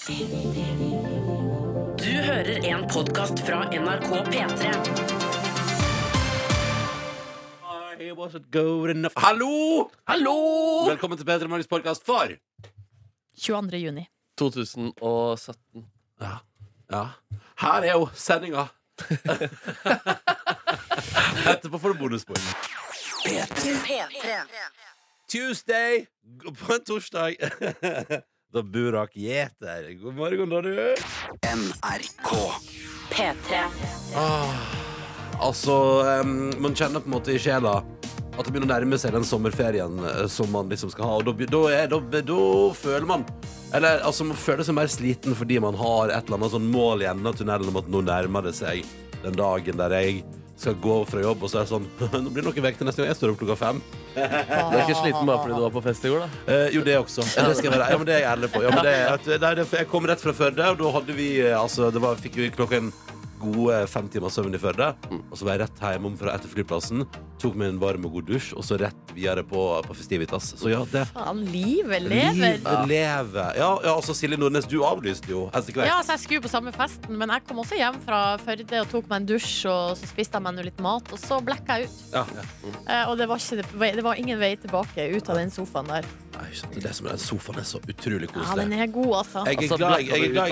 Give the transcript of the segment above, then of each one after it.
Du hører en podkast fra NRK P3. I wasn't good enough. Hallo! Hallo! Velkommen til Peter Morgens podkast for 22. juni. 2017. Ja. ja. Her er jo sendinga. Etterpå får du bonuspoeng. P3. Tuesday på en torsdag. Da Burak gjeter. God morgen, da, du. NRK P3. Altså, um, man kjenner på en måte i sjela at det begynner å nærme seg den sommerferien eh, som man liksom skal ha. Og da, da, er, da, da føler man Eller altså, man føler seg mer sliten fordi man har et eller annet sånn mål i enden av tunnelen om at nå nærmer det seg den dagen der jeg skal gå fra jobb, og så er det sånn Nå blir det noen vekk til neste gang jeg står opp klokka fem. Du er ikke sliten bare fordi du var på fest i går, da? Eh, jo, det også. Det skal jeg være. Ja, men det er jeg ærlig på. Ja, men det, jeg kom rett fra Førde, og da hadde vi eh, altså, det var, fikk vi klokken gode fem timer søvn i Førde. Og så var jeg rett hjemom fra etter flyplassen, tok meg en varm og god dusj, og så rett videre på, på Festivitas. Så ja, det Faen, livet lever. Livet lever. Ja, ja, altså Silje Nordnes, du avlyste jo hvert. Ja, så Jeg skulle på samme festen, men jeg kom også hjem fra Førde og tok meg en dusj. Og så spiste jeg meg nå litt mat, og så blekka jeg ut. Ja. Eh, Og det var, ikke, det var ingen vei tilbake ut av den sofaen der. Nei, det som er sofaen er så utrolig koselig. Ja, den er god, altså. Jeg er Altså, glad jeg, altså,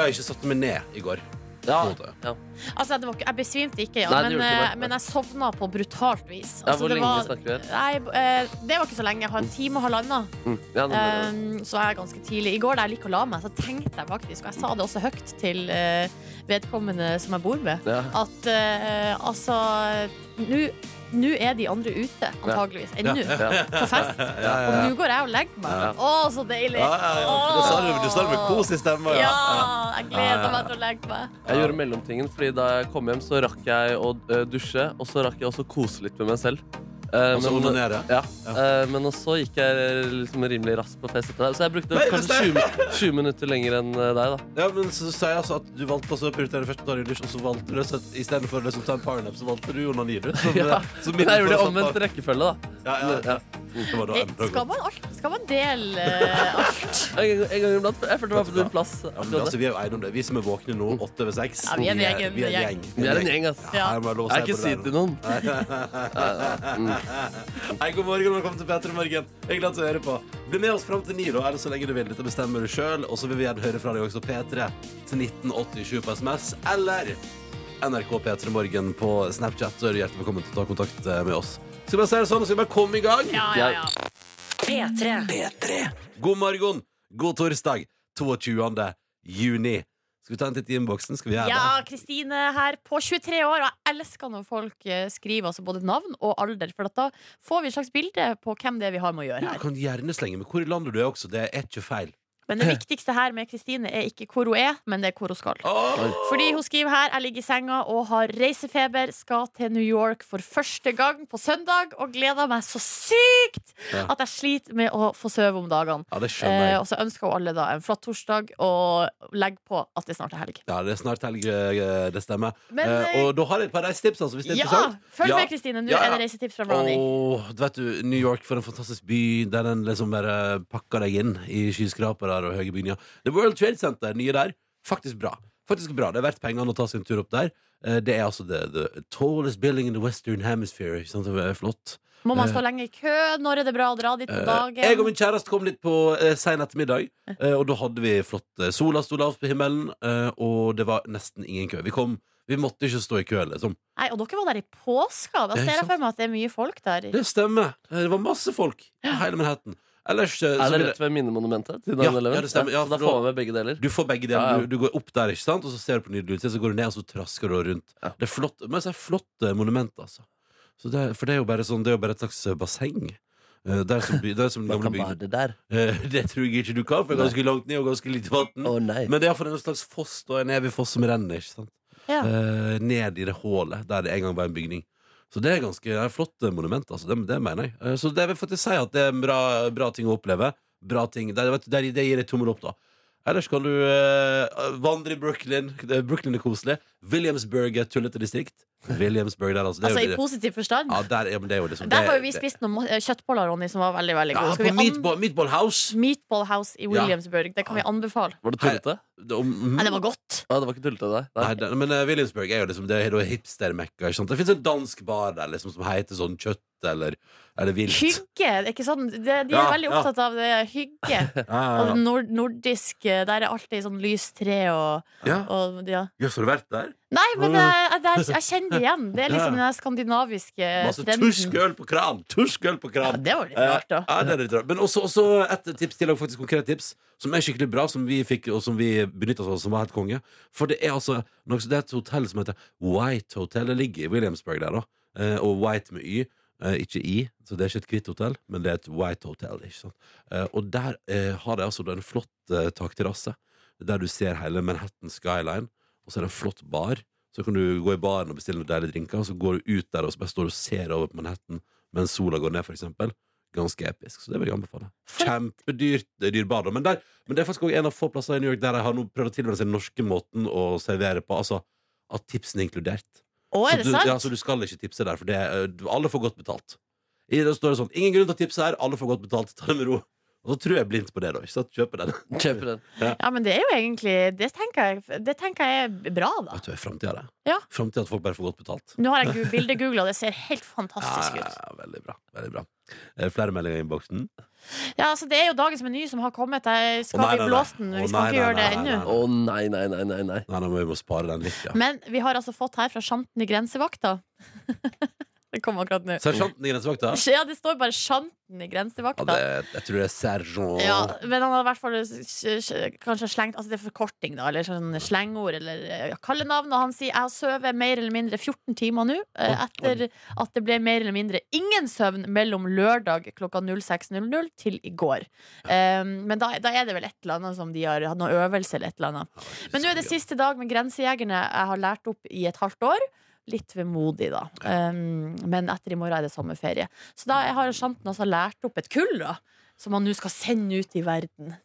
jeg ikke satte meg ned i går. Ja. ja. Altså, det var, ikke- jeg besvimte ikke, ja, Nei, men, ikke eh, men jeg sovna på brutalt vis. Ja, Altså, hvor det lenge var- snakker vi her? Nei, eh, det var ikke så lenge. Jeg har en time og halvannen. Mm. Um, så er jeg ganske tidlig. I går da jeg liker å la meg, så tenkte jeg faktisk, og jeg sa det også høyt til uh, vedkommende som jeg bor med, Ja. at uh, altså Nå nå er de andre ute, antageligvis. Ennå. Ja. På fest. Ja, ja, Og nå går jeg og legger meg. Ja. Å, så deilig! Ja, ja, ja. Du sa du det med kos i stemma. Ja, Ja. jeg gleder meg til å legge meg. Jeg gjorde mellomtingen, fordi da jeg kom hjem, så rakk jeg å eh, dusje, og så rakk jeg også å kose litt med meg selv. Eh, Og så men- onanere. Ja, Ja. eh, men så gikk jeg liksom rimelig raskt på fest etter deg. Så jeg brukte Nei, kanskje 20, 20 minutter lenger enn eh, deg, da. Ja, men så sier jeg altså at du valgte altså å prioritere først å ta deg dusj, og så valgte du så i stedet for liksom, ta en powernap, så valgte du onani. du. Ja. så jeg gjorde det omvendt rekkefølge, da. Ja, ja, ja. Det var da Skal man, alt, skal man dele eh, alt? En gang, en gang iblant. Jeg følte det var på din plass. Ja, men altså, vi er jo enige om det. Vi som er våkne nå, åtte over seks. Ja, vi er en gjeng, vi er en gjeng. Vi er en gjeng, ass. Ja, jeg Jeg ikke si det til noen. Hei, god morgen, velkommen til Petter i morgen. Jeg er glad til å høre på. Bli med oss fram til ni, da, eller så lenge du vil. Dette bestemmer du sjøl. Og så vil vi gjerne høre fra deg også P3 til 1987 på SMS, eller NRK P3 Morgen på Snapchat. Så er du hjertelig velkommen til å ta kontakt eh, med oss. Skal vi bare si det sånn, skal vi bare komme i gang? Ja, ja, ja. P3. God morgen, god torsdag, 22. juni. Skal vi ta en titt i innboksen? Skal vi gjøre Ja, det? Kristine her på 23 år. Og jeg elsker når folk eh, skriver altså både navn og alder, for at da får vi et slags bilde på hvem det er vi har med å gjøre Du her. kan gjerne slenge med hvor i landet du er også. Det er ikke feil. Men det viktigste her med Kristine er ikke hvor hun er, men det er hvor hun skal. Fordi hun skriver her Jeg ligger i senga og har reisefeber, skal til New York for første gang på søndag og gleder meg så sykt at jeg sliter med å få sove om dagene. Ja, det skjønner Eh, jeg. og så ønsker hun alle da en flott torsdag, og legg på at det snart er helg. Ja, det er snart helg, eh, det stemmer. Men, Eh, eh, og da har jeg et par reisetips, altså, hvis det er Ja! interessant. Følg med, Kristine. Nå Ja, ja. er det reisetips fra Ronny. Åh, du vet du, New York for en fantastisk by der den liksom bare pakker deg inn i skyskrapere og høye bygninger. The World Trade Center, nye der, faktisk bra. Faktisk bra. Det er verdt pengene å ta sin tur opp der. Eh, Det er altså the, the tallest building in the western hemisphere. Sant? Det er flott. Må man eh, stå lenge i kø? Når er det bra å dra dit på Eh, dagen? Jeg og min kjæreste kom litt på eh, sein ettermiddag, og da hadde vi flott Sola sto lavt på himmelen, og det var nesten ingen kø. Vi kom Vi måtte ikke stå i kø, liksom. Nei, og dere var der i påska. Da ser jeg for meg at det er mye folk der. Det stemmer. Det var masse folk i hele Manhattan. Ellers eh, så Er det rett ved minnemonumentet? Til Ja, ja, det stemmer. Ja, så da får man med begge deler. Du får begge deler. Ja, ja. Du, du går opp der, ikke sant? og så ser du på nydelig utsikt. Så går du ned, og så trasker du rundt. Ja. Det er flott, men så er flott eh, monument, altså. Så det, for det er jo bare sånn Det er jo bare et slags eh, basseng. Eh, Det er som, det er som Man gamle kan bade der. Eh, Det tror jeg ikke du kan, for det er ganske langt ned og ganske lite vann. Nei. Men det er iallfall en slags foss, da, en evig foss som renner. ikke sant? Ja. Eh, ned i det hullet der det en gang var en bygning. Så det er ganske det er flott monument. Altså. Det, det mener jeg. Eh, så det vil faktisk si at det er en bra, bra ting å oppleve. Bra ting. Det, det, det gir et tommel opp, da. Ellers kan du eh, vandre i Brooklyn. Brooklyn er koselig. Williamsburg er et tullete distrikt. Williamsburg der, altså. Det Altså jo i positiv forstand. ja, der, ja, men det er jo liksom Der det- har jo vi det- spist noen eh, kjøttboller, Ronny, som var veldig veldig gode. Ja, på Meatball, meatball House. Meatball House i Williamsburg. Det kan vi anbefale. Var det tullete? Det- om- Nei, det var godt. Ja, det var ikke tullete, det. Nei, det, men uh, Williamsburg er jo liksom Det er hipster-mekka. ikke sant? Det fins en dansk bar der liksom som heter sånn kjøtt eller, eller vilt. Hygge. Ikke sånn, de, de er Ja, veldig ja. opptatt av det hygge. Ja, ja, Og nord nordisk eh, Der er alltid sånn lyst tre og, ja. og ja. Jøss, har du vært der? Nei, men eh, jeg, jeg, jeg kjenner det igjen. Det er liksom den skandinaviske skandinaviske Masse trenden. øl på kran! Tursk øl på Ja, det var litt Eh, rart, da. Ja, det er litt rart. Men også, også et tips til, og faktisk konkret tips, som er skikkelig bra, som vi fikk, og som vi benytta oss av, som var helt konge. For det er altså det er et hotell som heter White Hotel. Det ligger i Williamsburg der, da. Eh, og White med Y. Eh, ikke I, så det er ikke et hvitt hotell, men det er et White Hotel. Ikke sant? Eh, og der eh, har de altså en flott eh, takterrasse, der du ser hele Manhattan skyline, og så er det en flott bar. Så kan du gå i baren og bestille noen deilige drinker, og så går du ut der og så bare står og ser over på Manhattan mens sola går ned, for eksempel. Ganske episk. Så det vil jeg anbefale. Kjempedyrt er dyr bar. Men, der, men det er faktisk også en av få plasser i New York der jeg har nå prøvd å tilvenne seg den norske måten å servere på. Altså at tipsen er inkludert. Å, Så er det du, sant? ja, så du skal ikke tipse der, for det, er- alle får godt betalt. I det står det sånn Ingen grunn til å tipse her, alle får godt betalt. Ta det med ro. Og så tror jeg blindt på det, da. Ikke sant? Kjøper den. Kjøper den. Ja, men det er jo egentlig Det tenker jeg, det tenker jeg er bra, da. Vet du, Framtida, det. Ja. Framtida at folk bare får godt betalt. Nå har jeg gu- bildegoogla, det ser helt fantastisk Ja, ut. ja, veldig bra. Veldig bra. Er det flere meldinger i innboksen? Ja, altså Det er jo dagens meny som har kommet. Jeg skal nei, vi nei, nei. blåse den? Vi skal ikke gjøre det nei, nei, ennå. nei. Å nei, nei, nei, nei, nei. Nei, må vi må spare den litt, ja. Men vi har altså fått her fra Sjanten i grensevakta. det kom akkurat nå. Sersjanten i grensevakta? Ja, det står bare Sjanten i Ja, grensevakta. det, jeg tror det er sergeant. Ja, men han har i hvert fall kanskje slengt Altså det er forkorting, da, eller sånn slengord, eller ja, kallenavn. Og han sier 'jeg har sovet mer eller mindre 14 timer nå', eh, etter at det ble mer eller mindre ingen søvn mellom lørdag klokka 06.00 til i går. Um, men da, da er det vel et eller annet som de har hatt noe øvelse eller et eller annet. Men nå er det siste dag med Grensejegerne jeg har lært opp i et halvt år. Litt vemodig, da. Um, men etter i morgen er det sommerferie. Så da har Sjanten altså lært opp et kull, da. Som han nå skal sende ut i verden.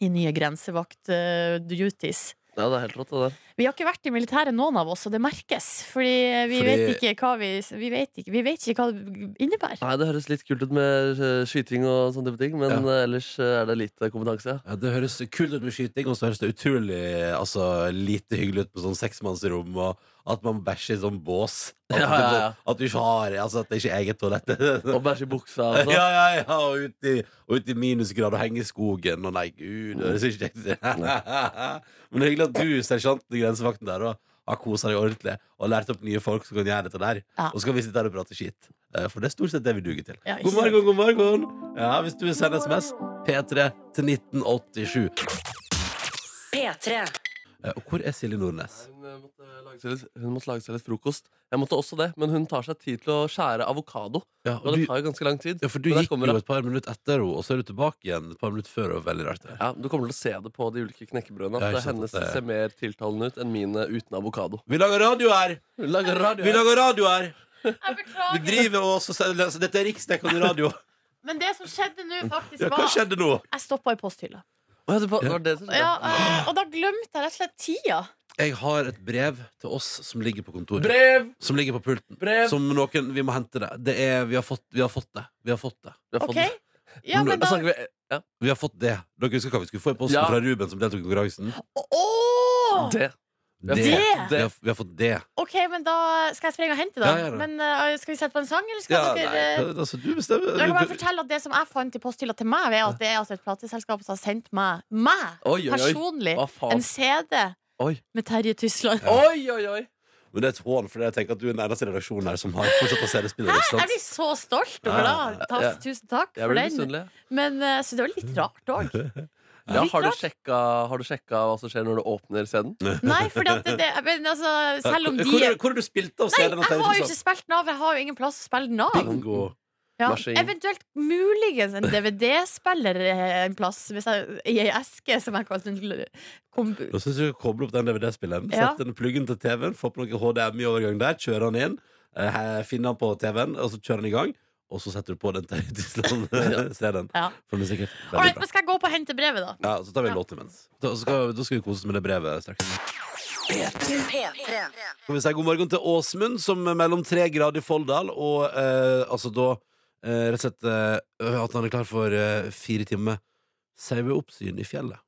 I nye grensevakt-duties. Ja, det er helt rått, det der. Vi har ikke vært i militæret, noen av oss, og det merkes. Fordi vi Fordi- vet ikke hva vi Vi vet ikke, vi vet ikke hva det innebærer. Nei, Det høres litt kult ut med eh, skyting og sånne type ting, men Ja. eh, ellers eh, er det lite kompetanse. Ja. Ja, det høres kult ut med skyting, og så høres det utrolig altså, lite hyggelig ut på sånn seksmannsrom, og at man bæsjer i sånn bås. At, Ja, ja, ja. at du ikke har Altså at det ikke er eget toalett. Og bæsjer i buksa og Ja, sånn. ja, ja, og ut i, og ut i minusgrad og henge i skogen. Og nei, gud, det høres ikke kjekt ut. Men det er hyggelig at du, sersjanten i grensevakten der, og har kosa deg ordentlig og lært opp nye folk som kan gjøre dette der. Ja. Og så kan vi sitte her og prate skitt. Eh, For det er stort sett det vi duger til. Ja, ikke god morgen, god morgen! Ja, hvis du vil sende SMS, P3 til 1987. P3. Eh, Og hvor er Silje Nordnes? Hun, eh, måtte litt, hun måtte lage seg litt frokost. Jeg måtte også det, men hun tar seg tid til å skjære avokado. Ja, Og det du, tar jo ganske lang tid. ja, for du gikk jo et par minutter etter henne, og så er du tilbake igjen et par minutter før. Og veldig rart det. Ja, Du kommer til å se det på de ulike knekkebrødene. At det hennes det- ser mer tiltalende ut enn mine uten avokado. Vi lager radio her! Vi lager radio. Vi lager radio her! Jeg Vi driver og så altså, Dette er riksdekkende radio. Men det som skjedde nå, faktisk, Ja, hva var nå? Jeg stoppa i posthylla. Å, ja, det var, Ja. det var det som skjedde. Ja, eh, og da glemte jeg rett og slett tida. Jeg har et brev til oss som ligger på kontoret. Brev! Som ligger på pulten. Brev! Som noen Vi må hente det. det er, vi, har fått, vi har fått det. Vi har fått det. Vi har fått OK? det. Ja, men Da da snakker vi ja. Vi har fått det. Dere husker hva vi skulle få i posten Ja. fra Ruben som deltok i konkurransen? Åh! det. Det. Det. Vi, har, vi har fått det. OK, men da skal jeg springe og hente, da. Ja, ja, ja. Men eh, skal vi sette på en sang, eller skal Ja, dere nei, altså, du bestemmer. Jeg kan bare fortelle at Det som jeg fant i posthylla til meg, er at det er altså et plateselskap som har sendt meg, meg Oi, oi, oi. personlig Hva en CD Oi. med Terje Tysland. Oi, oi, oi! Men det er et hån, for jeg tenker at du er den eneste redaksjonen her som har fortsatt å se det spillet. Jeg blir så stolt og Ja, glad. Ta, ja. tusen takk for den. Men eh, så det var litt rart òg. Ja, har, du sjekka, har du sjekka hva som skjer når du åpner CD-en? Nei, for det, det, men altså, selv om de Hvor, har du spilt av scenen? Nei, jeg har jo ikke spilt den av. Jeg har jo ingen plass å spille den av. Bingo. Ja, eventuelt muligens en DVD-spiller eh, en plass hvis jeg, i ei eske som jeg kan Nå Da synes jeg du skal koble opp den DVD-spilleren. Ja. Sette den pluggen til TV-en, få på noe HDMI-overgang der, kjøre den inn, eh, finne den på TV-en, og så kjøre den i gang. Og så setter du på den Tisland-CD-en. Ja. Right, men skal jeg gå på og hente brevet, da? Ja, så tar vi en Ja. låt imens. Da skal, da skal vi kose oss med det brevet straks. Skal vi si god morgen til Åsmund, som er mellom tre grader i Folldal, og eh, altså da eh, rett og slett eh, at han er klar for eh, fire timer saueoppsyn i fjellet.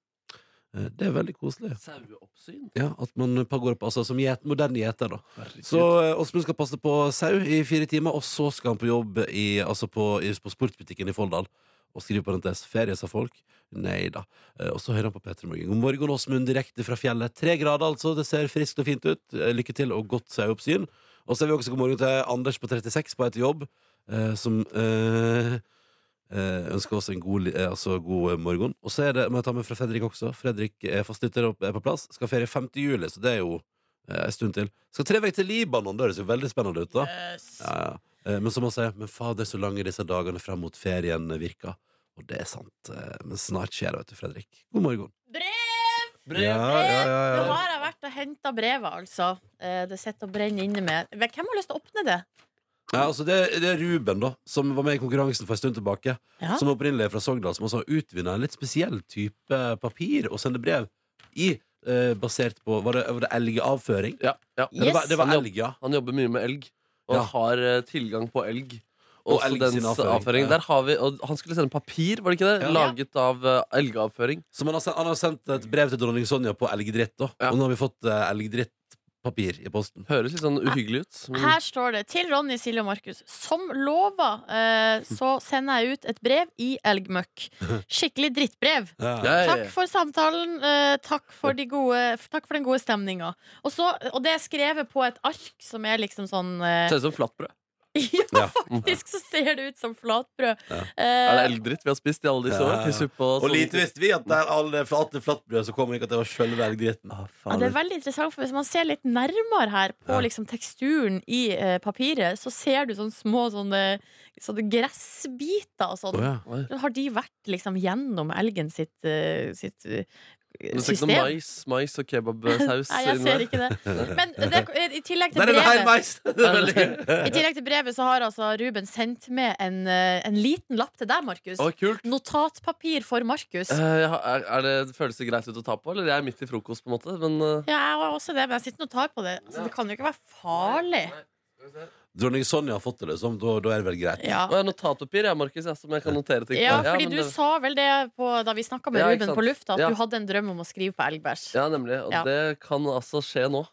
Eh, det er veldig koselig. Saueoppsyn? Ja, At man går opp altså, som gjet, moderne gjeter, da. Herregud. Så eh, Åsmund skal passe på sau i fire timer, og så skal han på jobb i, altså på, i, på sportsbutikken i Folldal. Og skrive parentes ferie, sa folk. Nei da. Eh, Og så hører han på P3 Morgen. God morgen, Åsmund, direkte fra fjellet. Tre grader, altså. Det ser friskt og fint ut. Lykke til og godt saueoppsyn. Og så er vi også god morgen til Anders på 36 på et jobb, som eh, eh, ønsker oss en god, li- eh, altså god eh, morgen. Og så er det, må jeg ta med fra Fredrik også. Fredrik er fastlytter og er på plass. Skal ferie 5. juli, så det er jo eh, en stund til. Skal tre vekk til Libanon. Det høres jo veldig spennende ut, da. Yes. Ja, ja. Eh, Men som han sier, men fader, så lange disse dagene fram mot ferien virker. Og det er sant. eh, Men snart skjer det, vet du, Fredrik. God morgen. Brev! Brev! Ja, ja, ja, Nå har jeg vært og henta brevet, altså. Eh, Det sitter og brenner inne med Hvem har lyst til å åpne det? Ja altså det, det er Ruben, da, som var med i konkurransen for en stund tilbake. Ja. Som opprinnelig er fra Sogndal, som også har utvinna en litt spesiell type papir å sende brev i. eh, basert på Var det, var det elgavføring? Ja, ja. Ja, det var, det var Han jobb- elg, ja. Han jobber mye med elg, og Ja. har eh, tilgang på elg. Og Også elg sin dens avføring, avføring. ja. Der har vi, og han skulle sende papir, var det ikke det? Ja. Laget av eh, elgavføring. Som han har, sendt, han har sendt et brev til dronning Sonja på elgdritt, da. Ja. Og nå har vi fått uh, elgdrittpapir i posten. Høres litt sånn uhyggelig ut. men- Her står det til Ronny, Silje og Markus. Som lova, eh, så sender jeg ut et brev i elgmøkk. Skikkelig drittbrev. Ja. Ja, ja, ja. Takk for samtalen. eh, takk, for de gode, takk for den gode stemninga. Og, og det er skrevet på et ark som er liksom sånn eh, Ser ut som flatbrød. Ja, Ja. faktisk så ser det ut som flatbrød. Ja. Eh, Er det eldritt vi har spist i alle disse årene år? ja. Til suppe og Og lite ting? visste vi at det er alle flate flatbrød som kommer ikke at det var sjølve eldritten. Ah, Ja, det er veldig interessant, for Hvis man ser litt nærmere her på Ja. liksom, teksturen i eh, papiret, så ser du sånne små sånne, sånne gressbiter og sånn. Oh, ja. Har de vært liksom gjennom elgen sitt, eh, sitt eh, Men det er ikke noe mais, mais og kebabsaus Nei, jeg ser ikke det. Men det, i, tillegg til Der er det brevet. I tillegg til brevet så har altså Ruben sendt med en, eh, en liten lapp til deg, Markus. Oh, kult. Notatpapir for Markus. Uh, er, er det, føles det greit ut å ta på, eller jeg er midt i frokost? på en måte Men uh... Ja, jeg har også det, men jeg sitter og tar på det. Altså, det kan jo ikke være farlig. Dronning Sonja har fått det, liksom. Da, da er det vel greit. Ja. Og jeg har notatpapir, jeg, Markus, ja, som jeg kan notere ting. Ja, fordi du det- sa vel det på, da vi snakka med Ja, Ruben på lufta, at Ja. du hadde en drøm om å skrive på elgbæsj. Ja, nemlig. Og Ja. det kan altså skje nå.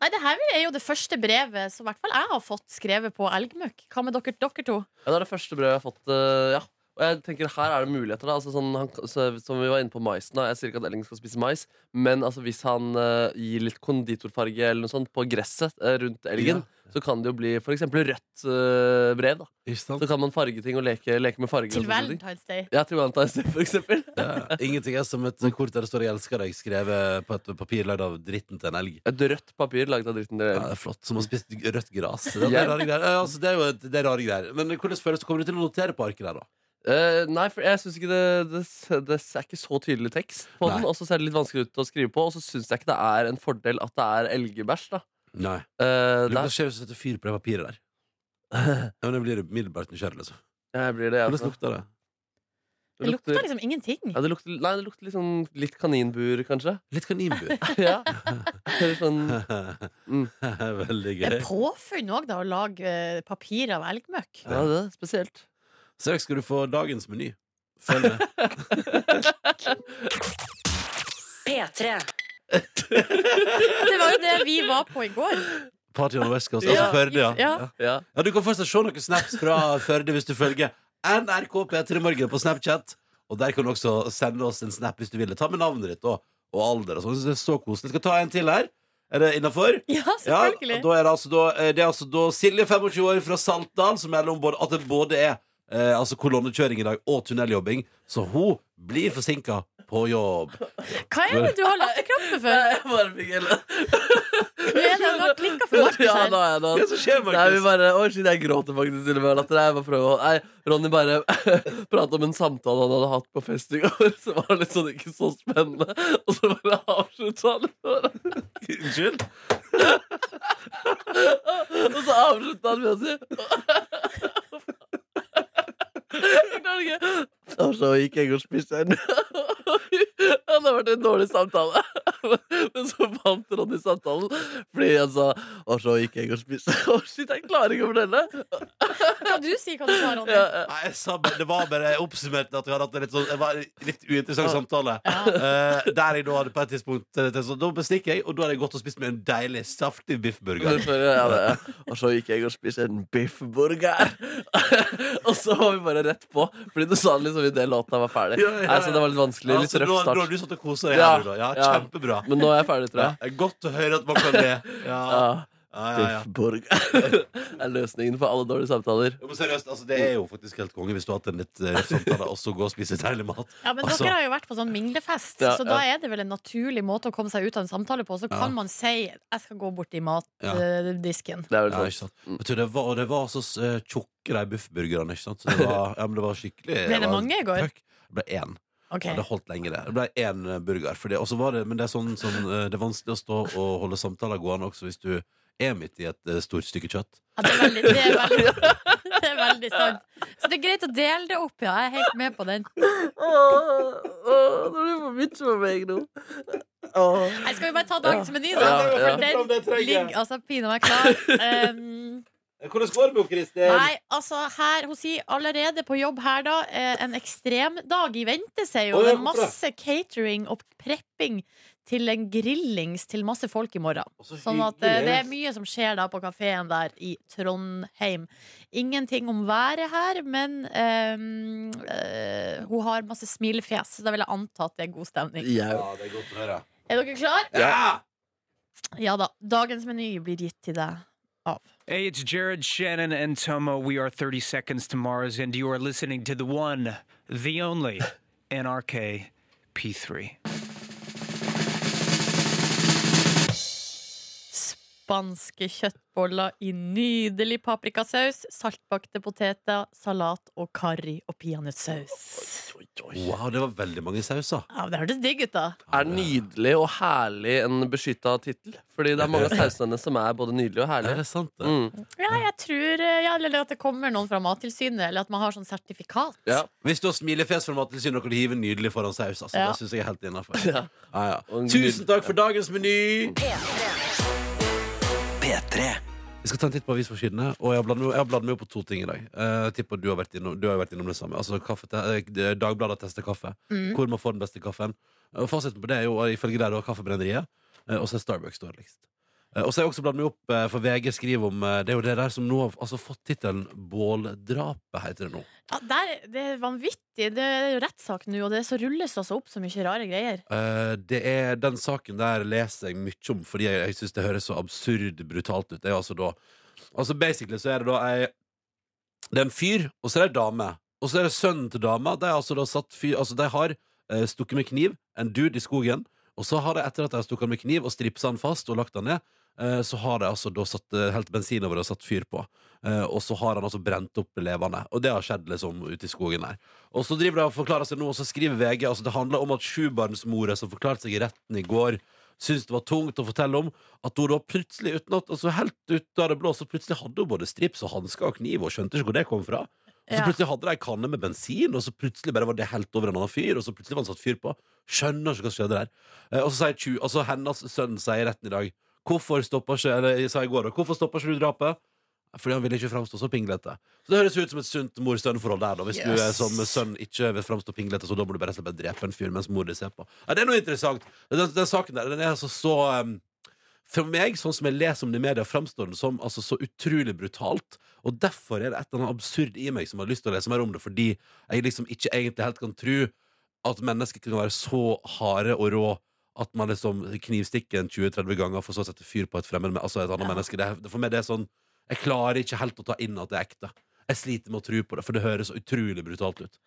Nei, det her er jo det første brevet som i hvert fall jeg har fått skrevet på elgmøkk. Hva med dere, dere to? Ja, det er det første brevet jeg har fått. eh, ja Og jeg tenker her er det muligheter. da altså, sånn, han, så, Som vi var inne på maisen. Da. Jeg sier ikke at Elling skal spise mais, men altså, hvis han eh, gir litt konditorfarge eller noe sånt på gresset eh, rundt elgen, så kan det jo bli f.eks. rødt eh, brev. da Ikke sant? Så kan man farge ting og leke, leke med farger. Til sånne ting. Valentine's Day. Ja, til Valentine's Day, for eksempel. Ja. Ingenting er som et kort der det står 'Jeg elsker deg', skrevet på et papir lagd av dritten til en elg. Et rødt papir laget av dritten til Ja, elg. det er flott. Som å spise rødt gras. Det, er rare greier. Ja, altså, det er jo et, det er rare greier. Men hvordan føles det? Kommer du til å notere på arket der, da? Eh, nei, for jeg syns ikke det, det, det er ikke så tydelig tekst på Nei. den. Og så ser det litt vanskelig ut å skrive på, og så syns jeg ikke det er en fordel at det er elgebæsj. da Nei. Eh, Det der, skjer hvis du setter fyr på det papiret der. Ja, men det blir umiddelbart nysgjerrig, liksom. jeg blir det, jeg, Hvordan altså. lukter det? Det lukter liksom ingenting. ja, det lukter, Nei, det lukter litt sånn litt kaninbur, kanskje. Litt kaninbur. ja. Eller sånn Mm. Veldig Det er påfunn òg, da, å lage eh, papir av elgmøkk. Ja, det er spesielt. Straks skal du få dagens meny. Følg med. P3. Det var jo det vi var på i går. Party on the West Coast. Altså Ja. Førde, ja. Ja. ja. Ja. Du kan fortsatt se noen snaps fra Førde hvis du følger NRK P3 Morgen på Snapchat. Og der kan du også sende oss en snap hvis du vil. Ta med navnet ditt og, og alder. og sånn. Jeg Det er så koselig. Skal ta en til her. Er det innafor? Ja, Ja, selvfølgelig. da er det, altså da, eh, det er altså da Silje, 25 år, fra Saltdal, som melder om både, at det både er eh, altså kolonnekjøring i dag og tunneljobbing. Så hun blir forsinka på jobb. Hva er det du har latterkrampe for? Nei, jeg bare fikk hele er det noe klikka for Markus Ja, her. da er det Hva er det som skjer, Nei, vi Markus? bare, Oi, shit, jeg gråter faktisk til og med av latter. Jeg bare prøver å Nei, Ronny bare pratet om en samtale han hadde hatt på fest i går, som var litt sånn ikke så spennende. Og så bare avslutta han. Unnskyld? Og så avslutta han med å si Jeg klarer ikke. Og så gikk jeg og spiste en Det hadde vært en dårlig samtale. Men så vant Ronny samtalen fordi han sa Og så gikk jeg og spiste Å, shit, jeg klarer ikke å fortelle. Kan du si hva du sa, Ronny? Ja, ja. Nei, jeg sa det var bare oppsummert at vi hadde hatt en litt, sånn, en litt uinteressant samtale. Ja. Eh, der jeg da hadde på et tidspunkt eh, sånn, Da bestikker jeg, og da hadde jeg gått og spist med en deilig, saftig biffburger. Ja. Og så gikk jeg og spiste en biffburger. og så var vi bare rett på, Fordi du sa det liksom idet låta var ferdig. Ja, ja. Nei, så det var litt vanskelig. Litt Altså, røff start. Nå har du satt og kosa deg Ja, kjempebra. Men nå er jeg ferdig, tror jeg. godt å høre at man kan le. Ja, Ja. ja, ja. Biffburger er løsningen for alle dårlige samtaler. Jo, men seriøst, altså, Det er jo faktisk helt konge hvis du har hatt en litt uh, samtale og så gå og spise deilig mat. Ja, men Altså- Dere har jo vært på sånn minglefest, Ja, så da er det vel en naturlig måte å komme seg ut av en samtale på. Så kan man si 'jeg skal gå bort i Ja. matdisken'. Det er vel Ja, sant. ikke sant? Vet du, det var, og det var så uh, tjukke, de biffburgerne. Ikke sant? Så det var, ja, men det var skikkelig Ble det det mange i går? Det ble én. Okay. Ja, det holdt lenge, det. Det ble én eh, burger. For det, var det, men det er, sånn, sånn, eh, det er vanskelig å stå og holde samtaler gående også hvis du er midt i et eh, stort stykke kjøtt. Ja, det, er veldig, det, er veldig, det er veldig sant. Så det er greit å dele det opp, ja. Jeg er helt med på den. Nå blir det for mye for meg nå. Åh. Jeg skal vi bare ta dagens meny, da? Ja, ja. For den ligger altså pinadø klar. Um, Hvordan går det med Kristin? Nei, altså her, Hun sier allerede på jobb her, da. Eh, en ekstremdag i vente, sier hun. ja, Med hvorfor masse catering og prepping til en grillings til masse folk i morgen. Sånn at eh, det er mye som skjer da på kafeen der i Trondheim. Ingenting om været her, men ehm, eh, hun har masse smilefjes, så da vil jeg anta at det er god stemning. Ja. Det er godt å høre. Er dere klar? Ja! Ja da. Dagens meny blir gitt til deg av Hey, it's Jared, Shannon, and Tomo. We are 30 Seconds to Mars, and you are listening to the one, the only, NRK P3. Spanske kjøttboller i nydelig paprikasaus, saltbakte poteter, salat og karri og peanøttsaus. Wow, det var veldig mange sauser. Ja, det hørtes digg ut, da. Er nydelig og herlig en beskytta tittel? Fordi det er mange av sausene som er både nydelige og Er herlige. det sant, det? Mm. Ja, jeg tror eh, ja, Eller at det kommer noen fra Mattilsynet, eller at man har sånn sertifikat. Ja. Hvis du har smilefjes fra Mattilsynet og kan hive nydelig foran saus, altså, Ja. det syns jeg er helt innafor. Ja. Ah, ja. Tusen takk for dagens meny! Vi skal ta en titt på avisforsidene, og jeg har bladd meg, meg opp på to ting i dag. Eh, Jeg tipper du har vært innom, du har vært innom det samme. Altså, kaffe, eh, Dagbladet tester kaffe. Mm. Hvor man får den beste kaffen. Og Fasiten på det er jo ifølge deg da Kaffebrenneriet, eh, og så er Starbucks dårligst. Eh, Og så har jeg også bladd meg opp, eh, for VG skriver om eh, Det er jo det der som nå har altså, fått tittelen 'Båldrapet', heter det nå. Ja, der, det er vanvittig. Det er jo rettssak nå, og det så rulles altså opp så mye rare greier. Uh, det er, den saken der leser jeg mye om fordi jeg, jeg syns det høres så absurd brutalt ut. Det er altså da Altså Basically så er det da ei Det er en fyr, og så er det ei dame. Og så er det sønnen til dama. De, altså da satt fyr, altså de har uh, stukket med kniv en dude i skogen. Og så har de etter at de har stukket med kniv og stripsa han fast og lagt han ned, så har de altså da satt, eh, helt bensin over det og satt fyr på. Eh, og så har han altså brent opp levende. Og det har skjedd liksom ute i skogen der. Og så driver de og forklarer seg nå, og så skriver VG altså det handler om at sjubarnsmora som forklarte seg i retten i går, syntes det var tungt å fortelle om at hun da plutselig, uten at, altså helt ut av det blå, så plutselig hadde hun både strips og hansker og kniv, og skjønte ikke hvor det kom fra. Og så plutselig hadde de ei kanne med bensin, og så plutselig bare var det helt over en annen fyr, og så plutselig var han satt fyr på. Skjønner ikke hva som skjedde der. Eh, og så sier altså hennes sønn sier retten i dag Hvorfor stopper ikke Eller jeg sa i går da, Hvorfor stoppa ikke du drapet? Fordi han ville ikke framstå så pinglete. Så det høres ut som et sunt mor-sønn-forhold der. da Hvis du er som sønn ikke vil framstå pinglete, så da må du bare, bare drepe en fyr mens mor di ser på. Ja, det er noe interessant. Den, den saken der den er altså så um, For meg, sånn som jeg leser om det i media, framstår den som altså, så utrolig brutalt. Og derfor er det et eller annet absurd i meg som har lyst til å lese mer om det, fordi jeg liksom ikke egentlig helt kan tro at mennesker kan være så harde og rå at man liksom knivstikker en 20-30 ganger for så å sette fyr på et fremmed altså et annet Ja. menneske. Det, for meg det er sånn Jeg klarer ikke helt å ta inn at det er ekte. Jeg sliter med å tro på det, for det høres utrolig brutalt ut.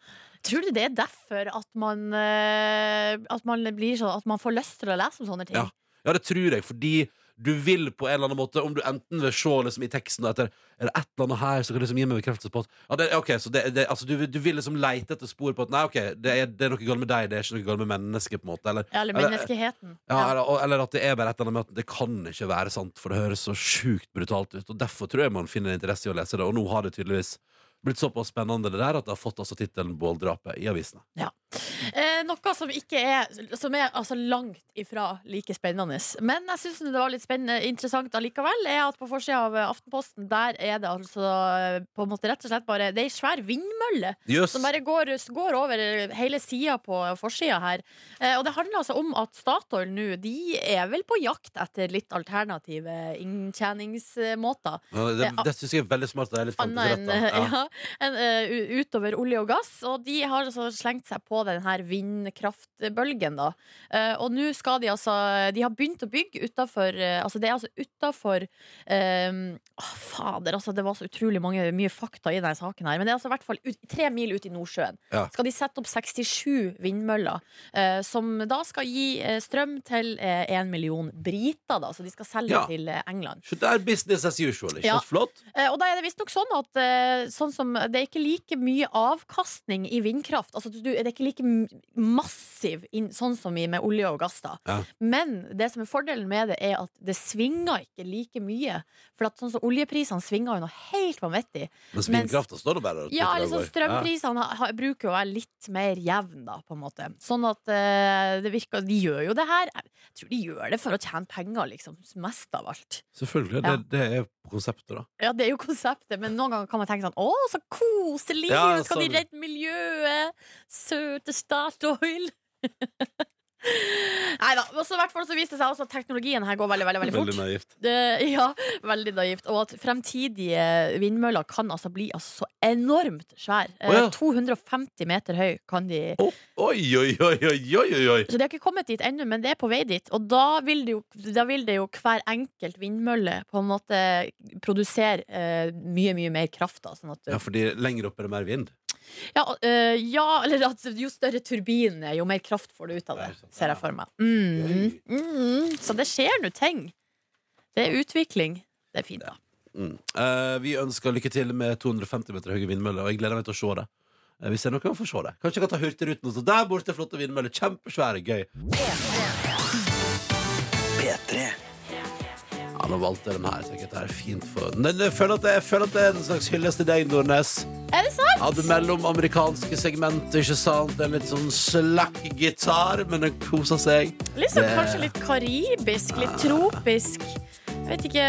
Tror du det er derfor at man, eh, at man blir sånn At man får lyst til å lese om sånne ting? Ja. Ja, det tror jeg, fordi du vil på en eller annen måte Om du enten vil se liksom, i teksten etter Er det et eller annet her som kan liksom gi meg bekreftelse på at ja, det, okay, så det, det, altså, du, du vil liksom leite etter spor på at Nei, ok, det er, det er noe galt med deg, det er ikke noe galt med mennesket. på en måte Eller, Eller Eller- menneskeheten. ja, Ja. eller, eller at det er bare et eller annet med at det kan ikke være sant, for det høres så sjukt brutalt ut. Og Derfor tror jeg man finner interesse i å lese det, og nå har det tydeligvis blitt såpass spennende det der at det har fått altså tittelen Båldrapet i avisene. Eh, noe som ikke er Som er altså langt ifra like spennende. Men jeg syns det var litt spennende interessant allikevel, er at på forsida av Aftenposten der er det altså eh, på en måte rett og slett bare Det er ei svær vindmølle yes. som bare går, går over hele sida på forsida her. Eh, og det handler altså om at Statoil nå De er vel på jakt etter litt alternative inntjeningsmåter. Ja, Det, Eh, det syns jeg er veldig smart. Det er litt fantastisk enn Ja. ja, en, eh, utover olje og gass. Og de har altså slengt seg på den her vindkraftbølgen, da. Eh, og nå skal de altså De har begynt å bygge utafor Altså det er altså utafor eh, å, Fader, altså det var så utrolig mange, mye fakta i denne saken her. Men det er altså i hvert fall ut, tre mil ut i Nordsjøen. Ja. Skal de sette opp 67 vindmøller, uh, som da skal gi uh, strøm til én million briter, da. Så de skal selge Ja. til eh, England. Så det er business as usual. Ikke Ja. Flott. Eh, Og da er det visstnok sånn at eh, sånn som, det er ikke like mye avkastning i vindkraft. Altså, du, det er ikke like massiv inn, sånn som i, med olje og gass. da Ja. Men det som er fordelen med det, er at det svinger ikke like mye. For at sånn som oljeprisene svinger jo noe helt vanvittig. Mens vindkrafta står det bare Ja, liksom. Strømprisene ja. bruker å være litt mer jevn, da, på en måte. Sånn at uh, det virker De gjør jo det her. Jeg tror de gjør det for å tjene penger, liksom. Mest av alt. Selvfølgelig. Ja. Det, det er konseptet, da. Ja, det er jo konseptet, men noen ganger kan man tenke sånn Å, så koselig! Ja, Nå skal de sånn. redde miljøet! Søte Statoil! Nei da. Så hvert fall så viste det seg også at teknologien her går veldig, veldig, veldig Veldig fort. naivt. Det, ja, veldig naivt. Og at fremtidige vindmøller kan altså bli altså så enormt svære. Oh, ja. Eh, 250 meter høy kan de oh, Oi, oi, oi, oi, oi. Så de har ikke kommet dit ennå, men det er på vei dit. Og da vil det jo, vil det jo hver enkelt vindmølle på en måte produsere eh, mye, mye mer kraft. Da, sånn at, Ja, fordi lenger opp er det mer vind. Ja, øh, ja, eller at jo større turbin er, jo mer kraft får du ut av det. Er Ser jeg for meg. Mm, mm, så det skjer nå ting. Det er utvikling. Det er fint, da. Mm. Eh, vi ønsker lykke til med 250 meter høye vindmøller, og jeg gleder meg til å se det. Eh, hvis jeg noen kan få se det. Kanskje jeg kan ta Hurtigruten og så der borte flotte vindmøller. Kjempesvære, gøy. Ja, nå valgte jeg den her. Jeg er fint for den. jeg føler, at det, jeg føler at det er en slags hyllest til deg, Nordnes. Er det sant? Ja, det mellomamerikanske segmentet, ikke sant? En litt sånn slakk gitar, men den koser seg. Liksom, Det- Kanskje litt karibisk, litt tropisk. Jeg vet ikke.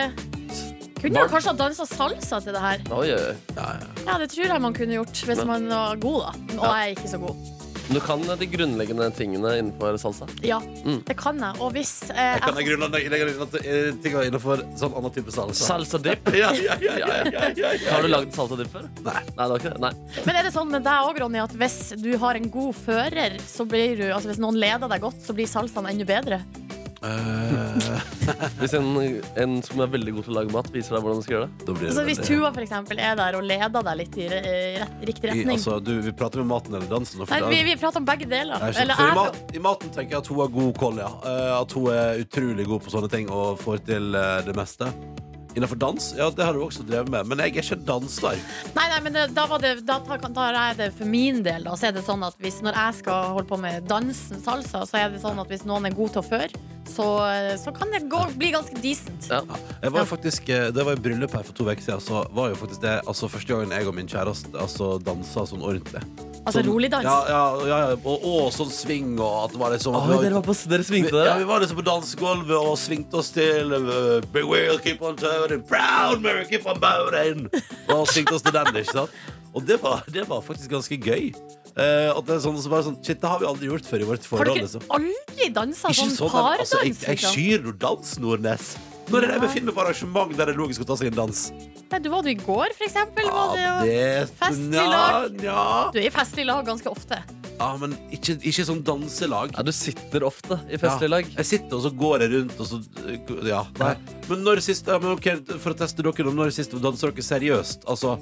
Kunne Var- jo kanskje ha dansa salsa til det her. Oi, oi, oi. Ja, ja. Ja, det tror jeg man kunne gjort hvis man var god, da. Og jeg er ikke så god. Du kan de grunnleggende tingene innenfor salsa. Ja, Mm. det kan jeg. Og hvis eh, Jeg kan jeg, grunnleggende eh, ting innenfor sånn annen type salsa. Salsa dip. Ja, ja, ja, ja, ja, ja, ja. Har du lagd salsa dip før? Nei. Nei, det var ikke det. Nei. Men er det sånn med deg òg, Ronny, at hvis du har en god fører, så blir du Altså hvis noen leder deg godt, så blir salsaen enda bedre? Eh, Hvis en, en som er veldig god til å lage mat, viser deg hvordan du skal gjøre det. da blir det Altså Hvis veldig- Tuva for eksempel er der og leder deg litt i re- rett, riktig I, retning altså, du, vi prater om maten eller dansen. for Nei, vi, vi prater om begge deler. Nei, Eller for i, jeg, mat, I maten tenker jeg at hun har god koll, ja. Eh, at hun er utrolig god på sånne ting og får til eh, det meste. Innenfor dans, ja, det har du også drevet med. Men jeg er ikke danser. Nei, nei, men det, da, var det, da tar, tar jeg det for min del. Da. Så er det sånn at hvis Når jeg skal holde på med dansen salsa, så er det sånn at hvis noen er god til å føre, så, så kan det gå, bli ganske decent. Ja. Jeg var jo faktisk, eh, det var i bryllup her for to uker siden. Så var jo faktisk det altså, første gangen jeg og min kjæreste altså, dansa sånn ordentlig. Altså Sånn- rolig dans. Ja, ja, ja, ja. Og, og sånn sving og at det var liksom at vi dere, var på, dere svingte Ja, vi var liksom på dansegulvet og svingte oss til uh, Big wheel, keep on turning Proud Mary, keep on bowing. Og svingte oss til den, ikke sant? Og det var, det var faktisk ganske gøy Uh, at det er sånn, så bare sånn, Shit, det har vi aldri gjort før i vårt Har forhold du ikke liksom. aldri dansa Ikke sånn sånn, pardans? altså, jeg, jeg liksom? skyr jo dans, Nordnes Når er det jeg befinner meg på arrangement Der det er logisk å ta seg en dans Nei, du var du i går, for eksempel? Var det, Ja, jo- det festlig ja, lag. ja. Du er i festlig lag ganske ofte. ja, men ikke, ikke sånn danselag Ja, du sitter ofte i festlig lag. Jeg sitter og så går jeg rundt og så Ja. Nei. Men når sist ja, men ok, For å teste dere om når sist danser dere seriøst? Altså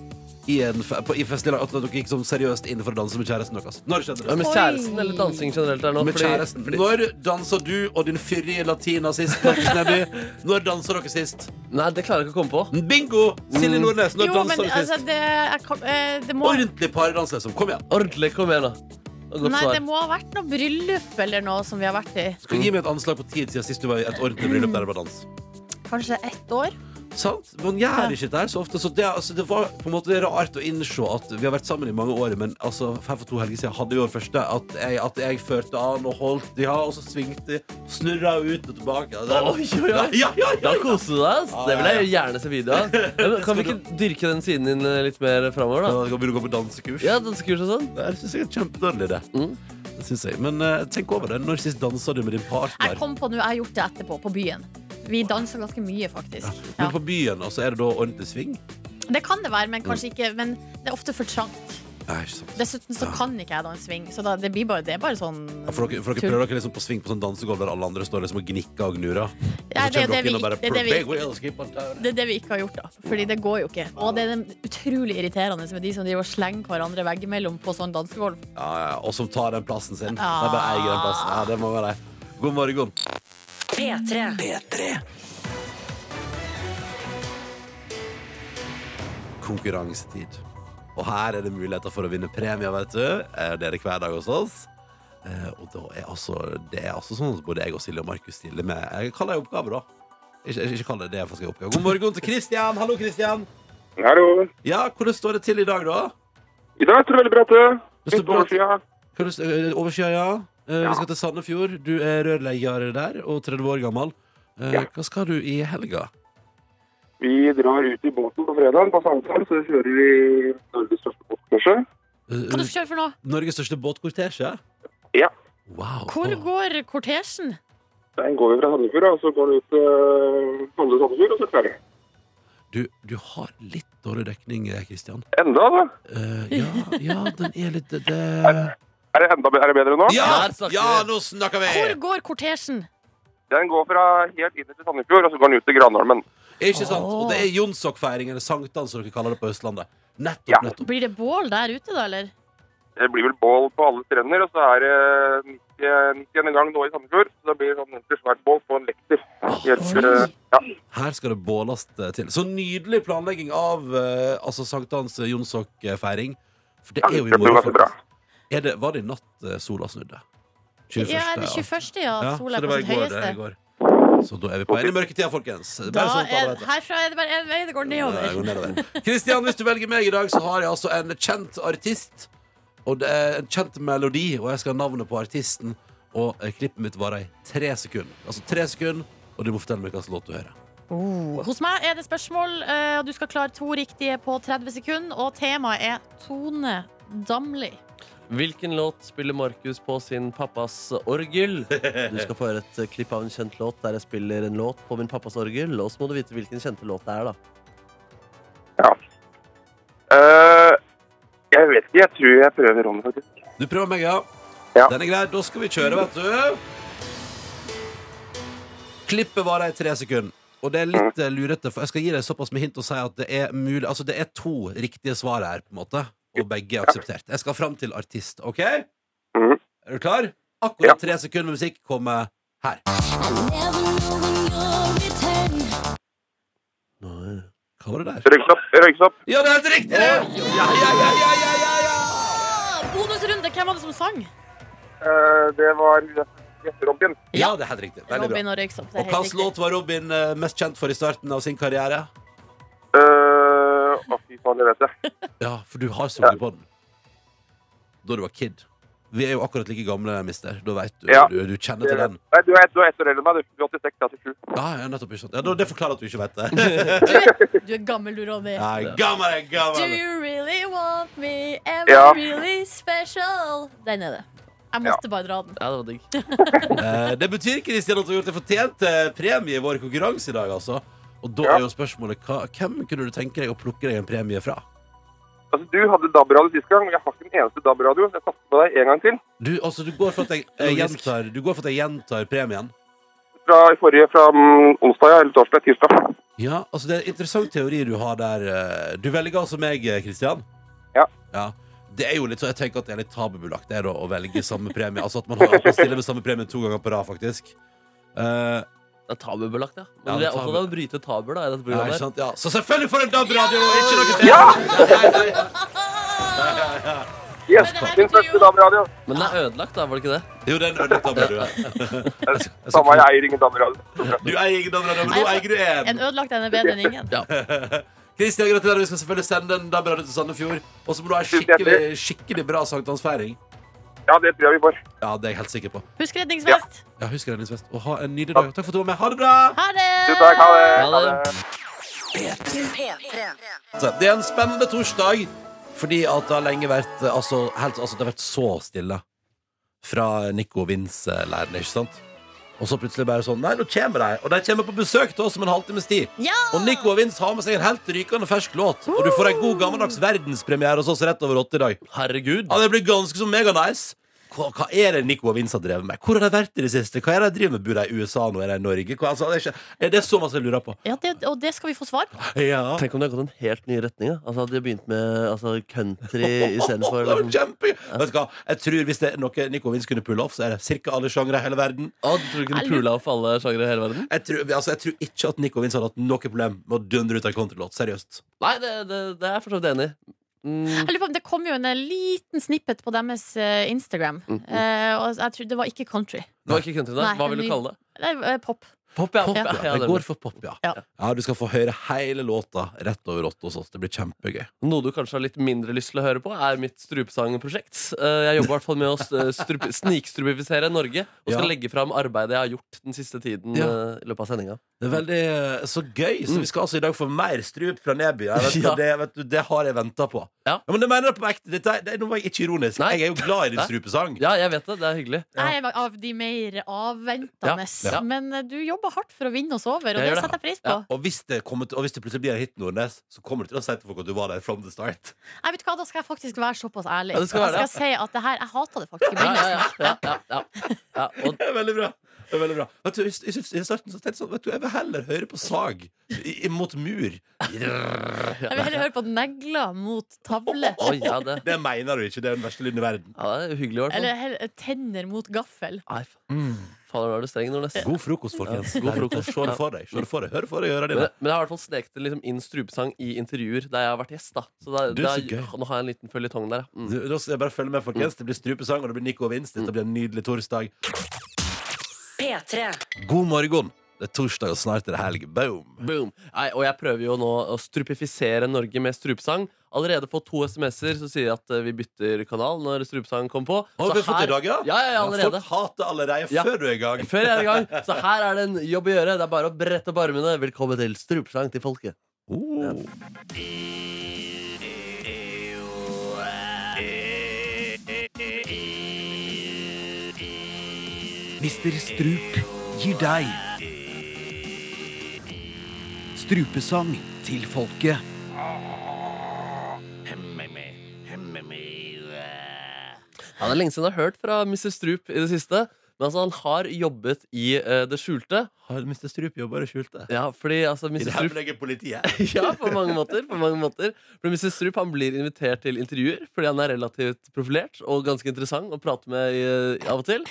i, en, fe- på, i festlig lag At dere gikk sånn seriøst inn for å danse med kjæresten deres? Når skjedde Ja, det? med kjæresten eller dansing generelt der nå? Med fordi- kjæresten. fordi- Når danser du og din fyrige latina sist Når danser dere sist? Nei, det klarer jeg ikke å komme på. Bingo! Silje Mm. Nordnes, når Jo, men dere altså, sist? det, jeg kan, eh, det må Ordentlig paredans, liksom. Kom igjen. Ordentlig, kom igjen, da. Og Godt Nei, svar. det må ha vært noe bryllup eller noe som vi har vært i. Skal du gi meg et anslag på tid siden sist du var i et ordentlig bryllup der det var dans? Kanskje ett år. Sant? Man gjør ikke det her så ofte. Så det, altså, det var på en måte rart å innse at vi har vært sammen i mange år, men altså, her for to helger siden hadde vi vår første. At jeg, at jeg førte an og holdt ja, og så svingte snurra ut og tilbake. Ja, det, Oi, oi, oi. Ja, ja, ja, Da ja. koste du deg. ass. Det vil jeg gjerne se video av. Kan vi ikke dyrke den siden din eh, litt mer framover, Da da? kan vi begynne å gå på dansekurs. Ja, dansekurs og sånn. Det syns jeg er kjempedårlig det. Mm. Det synes jeg. Men uh, tenk over det. Når sist dansa du med din Jeg kom på nå, jeg har gjort det etterpå, på byen. Vi danser ganske mye, faktisk. Men på byen, også, er det da ordentlig sving? Det kan det være, men kanskje ikke Men det er ofte for trangt. Nei. Dessuten så kan ikke jeg danse swing, så da, det, blir bare, det er bare sånn Ja, for dere, for dere prøver dere liksom på sving på sånn dansegulv der alle andre står liksom og gnikker og gnurer? Ja, det det vi bare det det vi er det vi ikke har gjort, da. Fordi det går jo ikke. Og det er utrolig irriterende med de som driver og slenger hverandre veggimellom på sånn dansegulv. Ja, ja, og som tar den plassen sin. Ja. Det er bare eier den plassen. Ja, det må være God morgen. P3. P3. Konkurransetid. Og her er det muligheter for å vinne premier, vet du. Det er det hver dag hos oss. Eh, Og da er altså, det er altså sånn at både jeg og Silje og Markus stiller med Jeg kaller det oppgave, da. Ikke, ikke kall det det, for jeg skal oppgave. God morgen til Kristian. Hallo, Kristian. Hallo. Ja, hvordan står det til i dag, da? I dag står det veldig bra til. Overskya. Du, eh, Overskya, ja. Eh, Ja. Vi skal til Sandefjord. Du er rørlegger der og 30 år gammel. Eh, Ja. Hva skal du i helga? Vi drar ut i båten på fredag på Sandefjord, så kjører vi Norges største båtkurse. Eh, Hva du skal kjøre for noe? Norges største båtkortesje? Ja. Wow. Hvor går kortesjen? Den går vi fra Sandefjord, og så går den ut til Molde Sandefjord, og så er vi ferdig. Du, du har litt dårlig dekning, eh, Kristian. Enda, da? Eh, ja, ja, den er litt det... Er det enda er det bedre nå? Ja, Der snakker ja, vi. nå snakker Hvor går kortesjen? Den går fra helt inn til Sandefjord, og så går den ut til Granholmen. Ikke sant? Åh. Og det er Jonsok-feiring, eller sankthans, som dere kaller det på Østlandet. Nettopp, Ja. nettopp. Blir det bål der ute, da, eller? Det blir vel bål på alle strender, og så er det 90, 90 en gang nå i Sandefjord. Så det blir sånn ordentlig svært bål på en lekter. Helt, eh, ja. Her skal det båles eh, til. Så nydelig planlegging av eh, altså sankthans eh, Jonsok-feiring. For det ja, er jo i det blir morgen, ganske bra. faktisk. Det, var det i natt eh, sola snudde? 21. Ja, det 21., ja. Ja, Sola så det på sitt går. Det, høyeste. i går. Så da er vi på en i mørketida, folkens. Da sånn er, herfra er det bare én vei, det går nedover. Kristian, hvis du velger meg i dag, så har jeg altså en kjent artist. Og det er en kjent melodi, og jeg skal ha navnet på artisten. Og eh, klippet mitt varer i tre sekunder. Altså tre sekunder, og du må fortelle meg hvilken låt du hører. Oh. Hos meg er det spørsmål, eh, og du skal klare to riktige på 30 sekunder. Og temaet er Tone Damli. Hvilken låt spiller Markus på sin pappas orgel? Du skal få høre et eh, klipp av en kjent låt der jeg spiller en låt på min pappas orgel. Og så må du vite hvilken kjente låt det er, da. Eh, jeg vet ikke, jeg tror jeg prøver Ronny, faktisk. Du prøver meg, ja? Ja. Den er grei. Da skal vi kjøre, vet du. Klippet varer i tre sekunder. Og det er litt eh, lurete, for jeg skal gi deg såpass med hint og si at det er mulig Altså, det er to riktige svar her, på en måte. Og begge er akseptert. Jeg skal fram til artist, OK? Mm. Er du klar? Akkurat Ja. tre sekunder med musikk kommer her. Nei. Hva var det der? Røyksopp, røyksopp. Ja, det er helt riktig! Ja, ja, ja, ja, ja, ja, ja, bonusrunde! Hvem var det som sang? Eh, det var Robin. ja, det er helt riktig. Veldig bra. Og. Og hvilken låt var Robin eh, mest kjent for i starten av sin karriere? Eh, fy faen, det vet jeg. Ja, for du har sunget på den. Da du var kid. Vi er jo akkurat like gamle, mister. Da veit du, Ja. du, du kjenner til den. Nei, du er ett du år eldre enn meg. Du er 86, jeg er 87. Ja, ja, nettopp, ikke sant. Ja, det forklarer at du ikke vet det. Du er, du er gammel, du, Ronny. Ja, gammel, er Do you really want me? Am Ja. I really special? Den er det. Jeg måtte bare dra den. Ja, det var digg. Eh, det betyr Kristian, at du har gjort deg fortjent til premie i vår konkurranse i dag, altså. Og da Ja. er jo spørsmålet hva, hvem kunne du tenke deg å plukke deg en premie fra? Altså, du hadde DAB-radio sist gang. men Jeg har ikke en eneste DAB-radio. Jeg kaster på deg en gang til. Du, altså, du går for at jeg, jeg gjentar, du går for at jeg gjentar premien. Fra i forrige, fra mm, onsdag, eller torsdag, tirsdag. Ja, altså Det er en interessant teori du har der. eh, Du velger altså meg, Kristian. Ja. ja. Det er jo litt så, Jeg tenker at det er litt tabubelagt det er da, å velge samme premie. Altså at man, har, at man stiller med samme premie to ganger på rad, faktisk. Eh, Det er tabubelagt, ja. Ja, Men vi det er er opptatt av å bryte tabuer, da. I dette ja, programmet. her. sant? Ja. Så selvfølgelig får en DAB-radio! Ikke noe til! Ja! Ja, ja, ja. Yes, det betyr første DAB-radio. Men den er ødelagt, da, var det ikke det? Jo, den ødelagt DAB-radio. Samme, jeg eier ingen DAB-radio. Du eier ingen DAB-radio, men nå altså, eier du en. En ødelagt en er bedre enn ingen. Kristian, gratulerer. Vi skal selvfølgelig sende en DAB-radio til Sandefjord. Og så må du ha en skikkelig, skikkelig bra sankthansfeiring. Ja, det tror jeg vi får. Ja, det er jeg helt sikker på. Husk redningsvest. Ja, Husk redningsvest. Og ha en nydelig dag. Takk for at du var med. Ha det bra! Ha det! Tusen takk, ha det. Ha det. Det er en spennende torsdag, fordi at det har lenge vært eh, altså, helt, altså, Det har vært så stille fra Nico Vince-leiren, ikke sant? Og så plutselig bare sånn Nei, nå kommer de. Og de kommer på besøk til oss om en halvtimes tid. Ja! Og Nico og Vince har med seg en helt rykende fersk låt. Og du får en god gammeldags verdenspremiere hos oss rett over åtte i dag. Herregud. Ja, Det blir ganske så mega-nice. Hva, hva er det Nico og Vince har drevet med? Hvor har de vært i det siste? Hva er det de driver med? Bor de i USA nå? Er de i Norge? Hva, altså, det, er ikke, er det så masse jeg lurer på? Ja, det, og det skal vi få svar på. Ja. Tenk om det har gått en helt ny retning. Ja. Altså, de begynt med altså, country istedenfor Det var liksom. kjempe Vet du hva? Jeg tror Hvis det er noe Nico og Vince kunne pulle off, så er det ca. alle sjangre i hele verden. Å, du tror du kunne pulle off alle sjangre i hele verden? Jeg tror, altså, jeg tror ikke at Nico og Vince hadde hatt noe problem med å dundre ut en countrylåt. Seriøst. Nei, det, det, det er jeg for så vidt enig i. Mm. Jeg lurer på om Det kom jo en eh, liten snippet på deres eh, Instagram. Mm, Uh, og jeg tror Det var ikke country. Det var ikke country. Nei, Hva vil du kalle det? Eh, pop. Pop, ja. Pop, ja. ja, Jeg det går for pop, ja. Ja. ja. Du skal få høre hele låta rett over åtte hos oss. Det blir kjempegøy. Noe du kanskje har litt mindre lyst til å høre på, er mitt strupesangprosjekt. Eh, Jeg jobber i hvert fall med å snikstrupifisere Norge. Og skal Ja. legge fram arbeidet jeg har gjort den siste tiden Ja. eh, i løpet av sendinga. Det er veldig eh, så gøy. Så vi skal altså i dag få mer strup fra Neby. Jeg vet, Ja. det, vet du, det har jeg venta på. Ja. Men det mener jeg på ekte. Dette, det, nå var jeg ikke ironisk. Nei. Jeg er jo glad i din strupesang. Ja, jeg vet det. Det er hyggelig. Jeg er av de mer avventende. Ja, ja. Men eh, du jobber hardt for å vinne oss over, og det det. setter jeg pris på. Ja. Og hvis, det til, og hvis det plutselig blir en hit, Nordnes, så kommer du til å si til folk at du var der from the start. Nei, vet du hva, Da skal jeg faktisk være såpass ærlig. Ja, skal være jeg skal si at det her, jeg hata det faktisk i Ja, ja, begynnelsen. ja, ja, ja, ja. Og Det er veldig bra. Det er veldig bra. Vet du, jeg, i, jeg, starten så tenkte jeg sånn Vet du, jeg vil heller høre på sag i, mot mur. Jeg vil heller høre på negler mot tavle. Oi, ja, det, Det mener du ikke. Det er den verste lyden i verden. ja, det er hyggelig, i hvert fall. Eller heller tenner mot gaffel. Nei, faen, nå er du streng, Nordnes. God frokost, folkens. God frokost. Se det for deg. Se det for deg. Hør for deg. Gjør det Men, men jeg har i hvert fall sneket liksom inn strupesang i intervjuer der jeg har vært gjest. da Så da, Du, så da, gøy. Nå har jeg en liten føljetong der. ja. Mm. Du, Da skal jeg bare følge med, folkens. Det blir strupesang, og det blir Nico og Vince. Dette blir en nydelig torsdag. P3. God morgen. Det er torsdag, og snart er det helg. Boom. Boom. Nei, og jeg prøver jo nå å strupifisere Norge med strupesang. Allerede fått to SMS-er som sier at eh, vi bytter kanal når strupesang kommer på. Har Så vi fått her- i dag, ja? Ja, ja, ja, allerede. Folk hater allerede Ja. før du er i gang. Før jeg er i gang. Så her er det en jobb å gjøre. Det er bare å brette opp armene. Velkommen til strupesang til folket. Oh. Mister Strup gir deg strupesang til folket. Ja, det er lenge siden jeg har hørt fra Mr. Strup i det siste. Men altså, han har jobbet i eh, det skjulte. Har Mr. Strup jobba i det skjulte? Ja, fordi altså, I det Strup her politiet? Ja, på mange måter. På mange måter. For Mr. Strup han blir invitert til intervjuer fordi han er relativt profilert og ganske interessant å prate med i- av og til.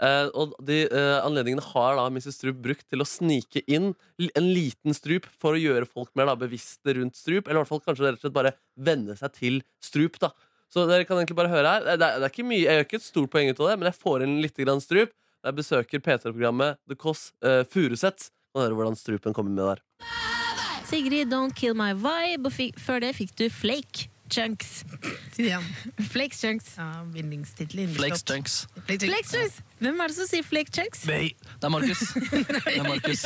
Eh, og de uh, anledningene har da Mrs. Strup brukt til å snike inn en liten strup for å gjøre folk mer da, bevisste rundt strup. Eller i hvert fall kanskje rett og slett bare venne seg til strup. da Så dere kan egentlig bare høre her. Det er, det er ikke mye, Jeg gjør ikke et stort poeng ut av det, men jeg får inn litt grann strup. Jeg besøker P3-programmet The Kåss uh, Furuseth. Og høre hvordan strupen kommer med der. Sigrid, Don't Kill My Vibe. Og før det fikk du Flake Chunks. Si det igjen. Flake Chunks. Ja, Vindingstittel. Flakes Chunks. Flake Flake Chunks. Hvem er det som sier Flake Chunks? Nei, det er Markus. Det er Markus.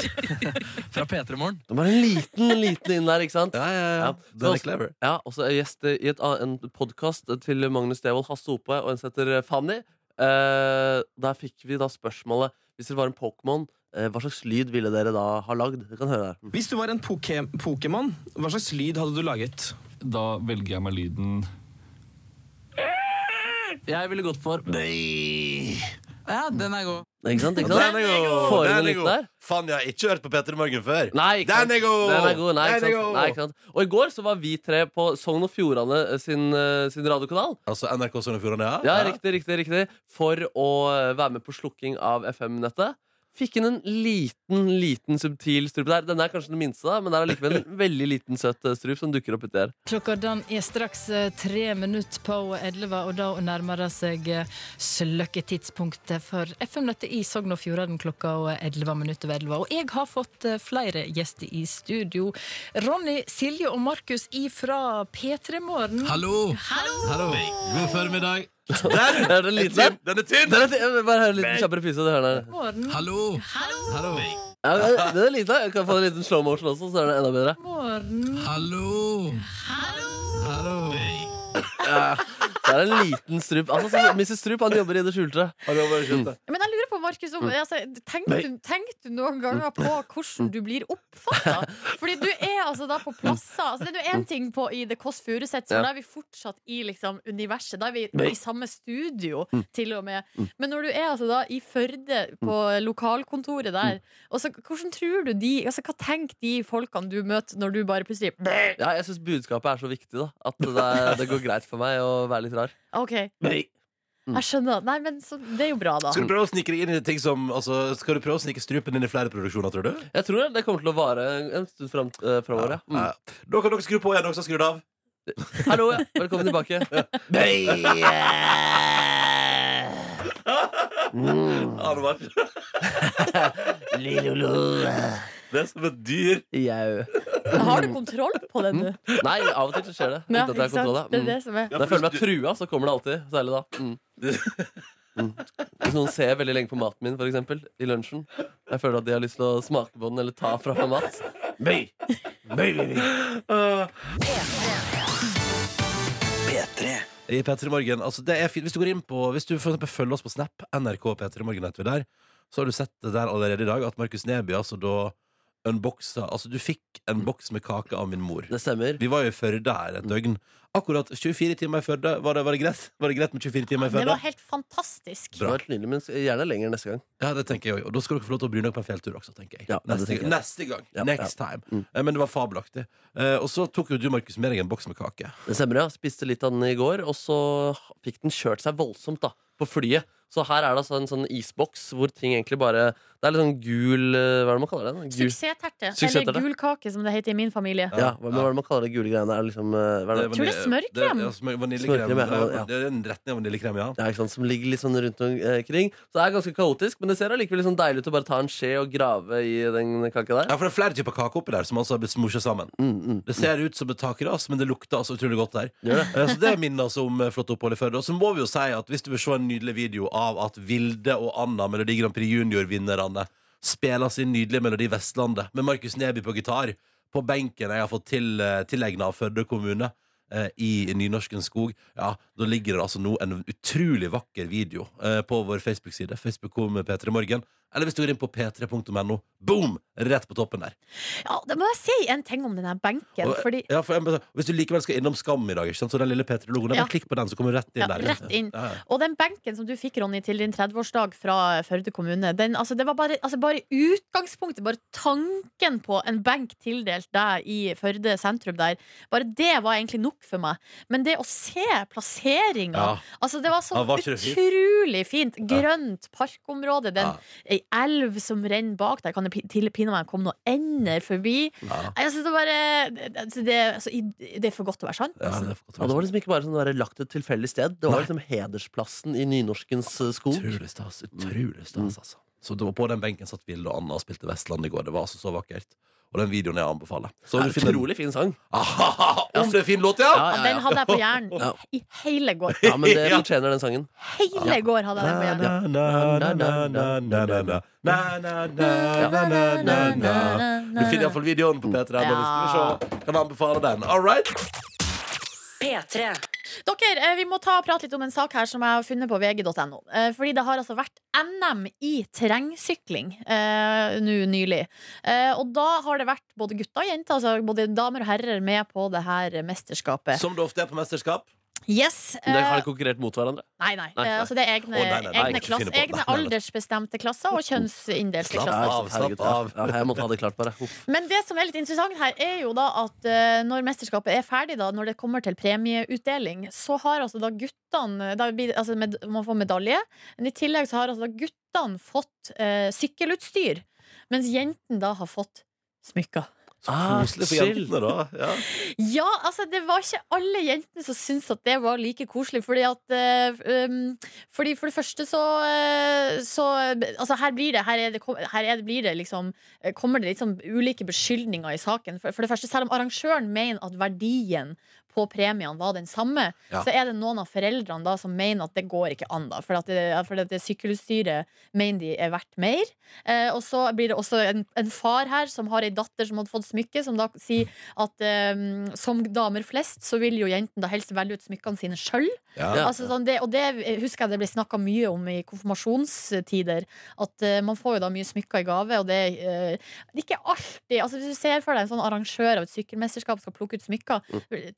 Fra P3 Morgen. Det var en liten, liten inn der, ikke sant? Ja, ja, ja. Ja. Den er clever. Ja, og så er jeg gjest i et, en podkast til Magnus Devold, Hasse Ope og en som heter Fanny. Eh, der fikk vi da spørsmålet Hvis dere var en Pokémon, eh, hva slags lyd ville dere da ha lagd? Kan høre der. Hvis du var en Pokémon, hva slags lyd hadde du laget? Da velger jeg meg lyden Jeg ville gått for Ja, den er god. Ikke sant? ikke Den er god! Får inn Den er god. der. Faen, jeg har ikke hørt på Petter Morgen før. Nei, ikke sant? Den er god! Den er god. Nei, Den ikke er sant? god! Nei, ikke sant? Og i går så var vi tre på Sogn og Fjordane eh, sin, eh, sin radiokanal. Altså NRK Sogn og Fjordane, ja? Ja, riktig, riktig, riktig For å eh, være med på slukking av FM-nettet. Fikk inn en liten, liten subtil strup der. Denne er kanskje den minste, da, men det er allikevel en veldig liten søt eh, strup som dukker opp uti her. Klokka den er straks eh, tre minutter på 11, og da nærmer det seg eh, sløkketidspunktet for FM-nettet i Sogn og Fjordane klokka 11 minutter over 11. Og jeg har fått flere gjester i studio. Ronny, Silje og Markus ifra P3 Morgen. Hallo! Hallo! God formiddag. Der! Er den liten? Den er tynn! Den er tynn. Bare hør en liten kjapp reprise. Du hører den. Morgen. Hallo! Hallo! Ja, den er liten. Jeg kan få en liten slow motion også, så er den enda bedre. Morgen. Hallo! Hallo! Det er en liten strup. Altså, så, Mrs. Strup han jobber i det skjulte. Men jeg lurer på, Markus, om, altså, tenkte, du, tenkte du noen ganger på hvordan du blir oppfatta? Fordi du er altså da på plasser altså, Det er jo én ting på, i The Kåss Furuseth, så Ja. da er vi fortsatt i liksom, universet. Da er vi i samme studio, til og med. Men når du er altså da i Førde, på lokalkontoret der, så, hvordan tror du de altså, Hva tenker de folkene du møter når du bare plutselig Ja, jeg syns budskapet er så viktig, da. At det, det går greit for meg å være litt rar. OK, jeg skjønner. Nei, men så, det er jo bra, da. Skal du prøve å snike deg inn i ting som altså, Skal du prøve å snike strupen inn i flere produksjoner, tror du? Jeg tror det kommer til å vare en stund fram, eh, framover. Ja. Mm. Ja. Da kan dere skru på igjen, dere som har skrudd av. Hallo, ja. Velkommen tilbake. Nei! Mm. var Det er som et dyr. Jau. Har du kontroll på det nå? Nei, av og til så skjer det. Ja, Uten at jeg har kontroll. ja. Det er Mm. det som er. Når jeg føler meg trua, så kommer det alltid. Særlig da. Mm. Mm. Hvis noen ser veldig lenge på maten min, for eksempel, i lunsjen Jeg føler at de har lyst til å smake på den eller ta fra meg mat. Bøy. Bøy, bøy, bøy. I P3 Morgen, altså det er fint Hvis du går inn på Hvis du for eksempel følger oss på Snap NRK P3 Morgen heter vi der Så har du sett det der allerede i dag At Markus Neby altså da Unboxa Altså du fikk en boks med kake av min mor Det stemmer. Vi var jo i Førde her et døgn Akkurat 24 timer i Førde Var det, var det greit? Var det greit med 24 timer i Det var helt fantastisk. Det var nydelig, men gjerne lenger neste gang. Ja, det tenker jeg også Og da skal dere få lov til å bry dere på en fjelltur også, tenker jeg Ja, neste, tenker jeg. neste gang Ja, Next ja. time Mm. Eh, Men det var fabelaktig Eh, Og så tok jo du, Markus, med deg en boks med kake Det stemmer, ja. Spiste litt av den i går, og så fikk den kjørt seg voldsomt da, på flyet. Så her er det altså en sånn isboks hvor ting egentlig bare Det er litt sånn gul eh, Hva er det man kaller det? Gul, Suksessterte. Suksessterte. Eller gulkake, som det heter i min familie. ja, hva, men hva er det man kaller det gule greiene? Er det liksom, eh, hva er det? Tror det er smørkrem. Det, ja, smør, vaniljekrem. Smørkrem, ja, ja. Det er en retning av vaniljekrem, ja. Ja, ikke sant, Som ligger litt sånn rundt omkring. Så det er ganske kaotisk, men det ser allikevel sånn deilig ut å bare ta en skje og grave i den kaka der. Ja, for det er flere typer kake oppi der som altså har blitt smusja sammen. Mm, mm. Det ser ut som et takras, men det lukter altså utrolig godt der. Det? Eh, Så det minner oss om eh, flott opphold i Førde. Og så må vi jo si at hvis du vil se en nydelig video av at Vilde og Anna, Melodi Grand Prix Junior-vinnerne, spiller sin nydelige Melodi Vestlandet med Markus Neby på gitar på benken jeg har fått til, eh, tilegna av Førde kommune. eh, I Nynorsken skog. Ja, Da ligger det altså nå en utrolig vakker video eh, på vår Facebook-side. Facebook kom P3 Morgen. Eller hvis du går inn på p3.no. Boom! Rett på toppen der. Ja, Da må jeg si en ting om den benken. Og, Fordi ja, for, hvis du likevel skal innom Skam i dag, så den lille P3-logoen, Ja. klikk på den, så kommer du rett inn Ja, der. rett inn. Og den benken som du fikk, Ronny, til din 30-årsdag fra Førde kommune, den, altså, det var bare, altså, bare utgangspunktet, bare tanken på en benk tildelt deg i Førde sentrum der, bare det var egentlig nok for meg. Men det å se plasseringa altså, Det var så Ja, var utrolig fint. Grønt parkområde, den, elv som renner bak der, kan det til pinne meg komme noen ender forbi. Ja. Jeg synes det, bare, det, det, altså, det er for godt til å være sant. Ja, Altså. det Ja, det var liksom ikke bare sånn lagt et tilfeldig sted. Det var liksom hedersplassen i nynorskens eh, skog. Utrolig stas. Utrolig stas, altså. Så det var på den benken satt Vilde og Anna og spilte Vestland i går. Det var altså så vakkert. Og den videoen jeg anbefaler. Så Ja, du finner- utrolig fin sang. Ahaha, Om det er fin låt, ja! Ja, den hadde jeg på hjernen Ja. i hele går. Ja, men det fortjener den sangen. Hele går hadde jeg den på hjernen. Na, na, na, na, na, na, na. Na, na, na, na, na, na, na. Du finner iallfall videoen på P3. Ja. Ja. Kan anbefale den. All right? P3. Dere, eh, vi må ta og prate litt om en sak her som jeg har funnet på vg.no. Eh, Fordi det har altså vært NM i terrengsykling eh, nå nylig. Eh, og da har det vært både gutter og jenter, altså både damer og herrer, med på det her mesterskapet. Som det ofte er på mesterskap. Yes. Men dere har eh, de konkurrert mot hverandre? Nei, nei. Nei, Eh, nei. Altså, det er egne, oh, nei, egne, ikke klass, egne aldersbestemte klasser og kjønnsinndelte Slapp klasser. av, slapp av. Ja, jeg måtte ha det klart, bare. Uff. Men det som er litt interessant her, er jo da at eh, når mesterskapet er ferdig, da, når det kommer til premieutdeling, så har altså da guttene da blir, altså med, Man får medalje, men i tillegg så har altså da guttene fått eh, sykkelutstyr, mens jentene da har fått smykker. Så Ah, koselig for jentene, da. Ja. Ja, altså det var ikke alle jentene som syntes at det var like koselig. Fordi at eh, um, Fordi For det første så, eh, så Altså her blir det Her, er det, her er det, blir det liksom eh, Kommer det litt sånn ulike beskyldninger i saken. For, for det første, selv om arrangøren mener at verdien på premiene var den samme, Ja. så er det noen av foreldrene da som mener at det går ikke an. da For at det, for at det sykkelutstyret mener de er verdt mer. Eh, og så blir det også en, en far her som har ei datter som hadde fått smykke, som da sier at eh, som damer flest så vil jo jentene da helst velge ut smykkene sine sjøl. Ja. Altså, sånn og det husker jeg det ble snakka mye om i konfirmasjonstider. At eh, man får jo da mye smykker i gave, og det, eh, er ikke alltid altså Hvis du ser for deg en sånn arrangør av et sykkelmesterskap skal plukke ut smykker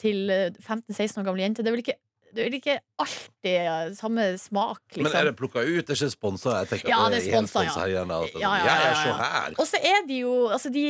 til eh, 15-16 år gamle jenter, det er vel ikke det er ikke alltid eh, samme smak, liksom. Men er det plukka ut? Det er ikke sponsa? Ja, det er sponsa, ja. sponset her igjen, Ja, ja, ja, ja. Og så er de jo altså de,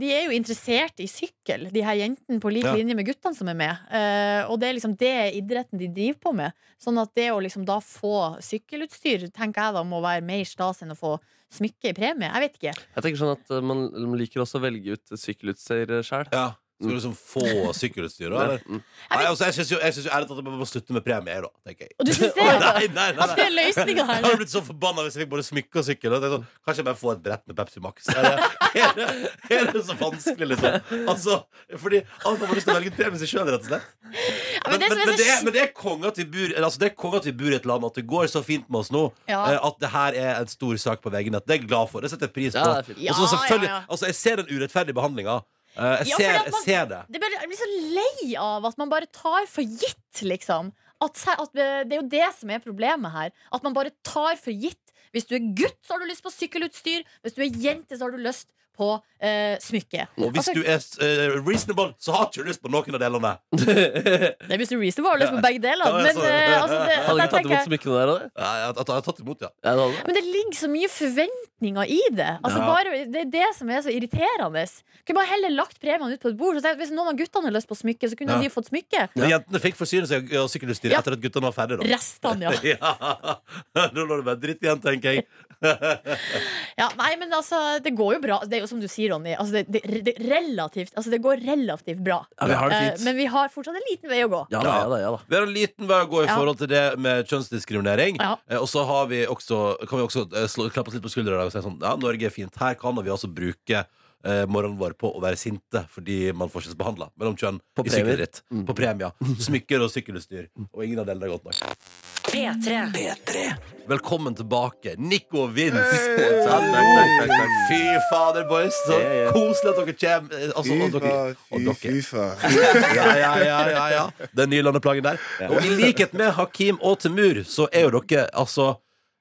de er jo interessert i sykkel, de her jentene, på lik Ja. linje med guttene som er med. Uh, og det er liksom det idretten de driver på med. Sånn at det å liksom da få sykkelutstyr, tenker jeg da må være mer stas enn å få smykke i premie. Jeg vet ikke. Jeg tenker sånn at eh, Man man liker også å velge ut sykkelutstyr sjøl. Ja. Skal du liksom få sykkelutstyr, da? Eller? Nei, altså, jeg syns jo, jeg synes jo ærlig talt at man må slutte med premie, da. Tenker jeg. Og du syns det? Nei, nei, nei, nei. At det er løsninga her? Jeg hadde blitt så forbanna hvis jeg fikk både smykke og sykkel. Og tenkte sånn, kanskje jeg bare får et brett med Pepsi Max. Er det, er det, er det så vanskelig, liksom? Altså, fordi man har lyst til å velge ut premie seg sjøl, rett og slett. men Men, det som men, er men, det er, men det er konge at vi bor altså det er konge at vi bor i et land at det går så fint med oss nå. Ja. eh, At det her er en stor sak på VG-nett. Det er jeg glad for. Det setter jeg pris på. Ja, det er fint. Og så Ja, selvfølgelig, ja, ja. Altså, jeg ser den urettferdige behandlinga. Jeg, Ja, ser, man- ser det. Det jeg blir så lei av at man bare tar for gitt, liksom. At, at eh, det er jo det som er problemet her. At man bare tar for gitt. Hvis du er gutt, så har du lyst på sykkelutstyr. Hvis du er jente, så har du lyst på eh, smykke. Og hvis Altså, du er eh, reasonable, så har ikke du lyst på noen av delene. det er hvis du er reasonable, har du lyst på begge deler. Ja, Men, så- eh, altså, det, Hadde der ikke tatt tenker imot jeg- smykkene der? Eller? Ja, jeg, jeg, jeg har tatt imot, ja. Ja, det hadde. Men det ligger så mye forventninger i det. Altså Ja. bare, det er det som er så irriterende. Kunne bare heller lagt premiene ut på et bord. Så hvis noen av guttene har lyst på smykke, så kunne Ja. de fått smykke. Men jentene fikk forsyne seg av sykkelutstyr Ja. etter at guttene var ferdige. Da. Restene, ja. ja. Nå lå det bare dritt igjen, tenker jeg. Ja, nei, men altså, det går jo bra. Det er jo som du sier, Ronny. Altså, det, det, det, relativt, altså, det går relativt bra. Ja, vi har det fint. Eh, men vi har fortsatt en liten vei å gå. Ja da, ja da, ja da. Vi har en liten vei å gå i Ja. forhold til det med kjønnsdiskriminering. Ja. Eh, Og så har vi også, kan vi også eh, slå, klappe oss litt på skuldra og si sånn Ja, Norge er fint. Her kan vi altså bruke eh, morgenen vår på å være sinte fordi man forskjellsbehandla mellom kjønn På i sykkelritt, mm. På premier. Smykker og sykkelutstyr. Og ingen av delene er godt nok. P3. Velkommen tilbake, Nico og Vince. Takk, takk, takk, takk. Fy fader, boys. Så koselig at dere kommer. Fy Altså, og dere, Fy, dere. Ja, ja, ja, ja, ja. Den nye landeplagen der. Og i likhet med Hakim og Temur, så er jo dere altså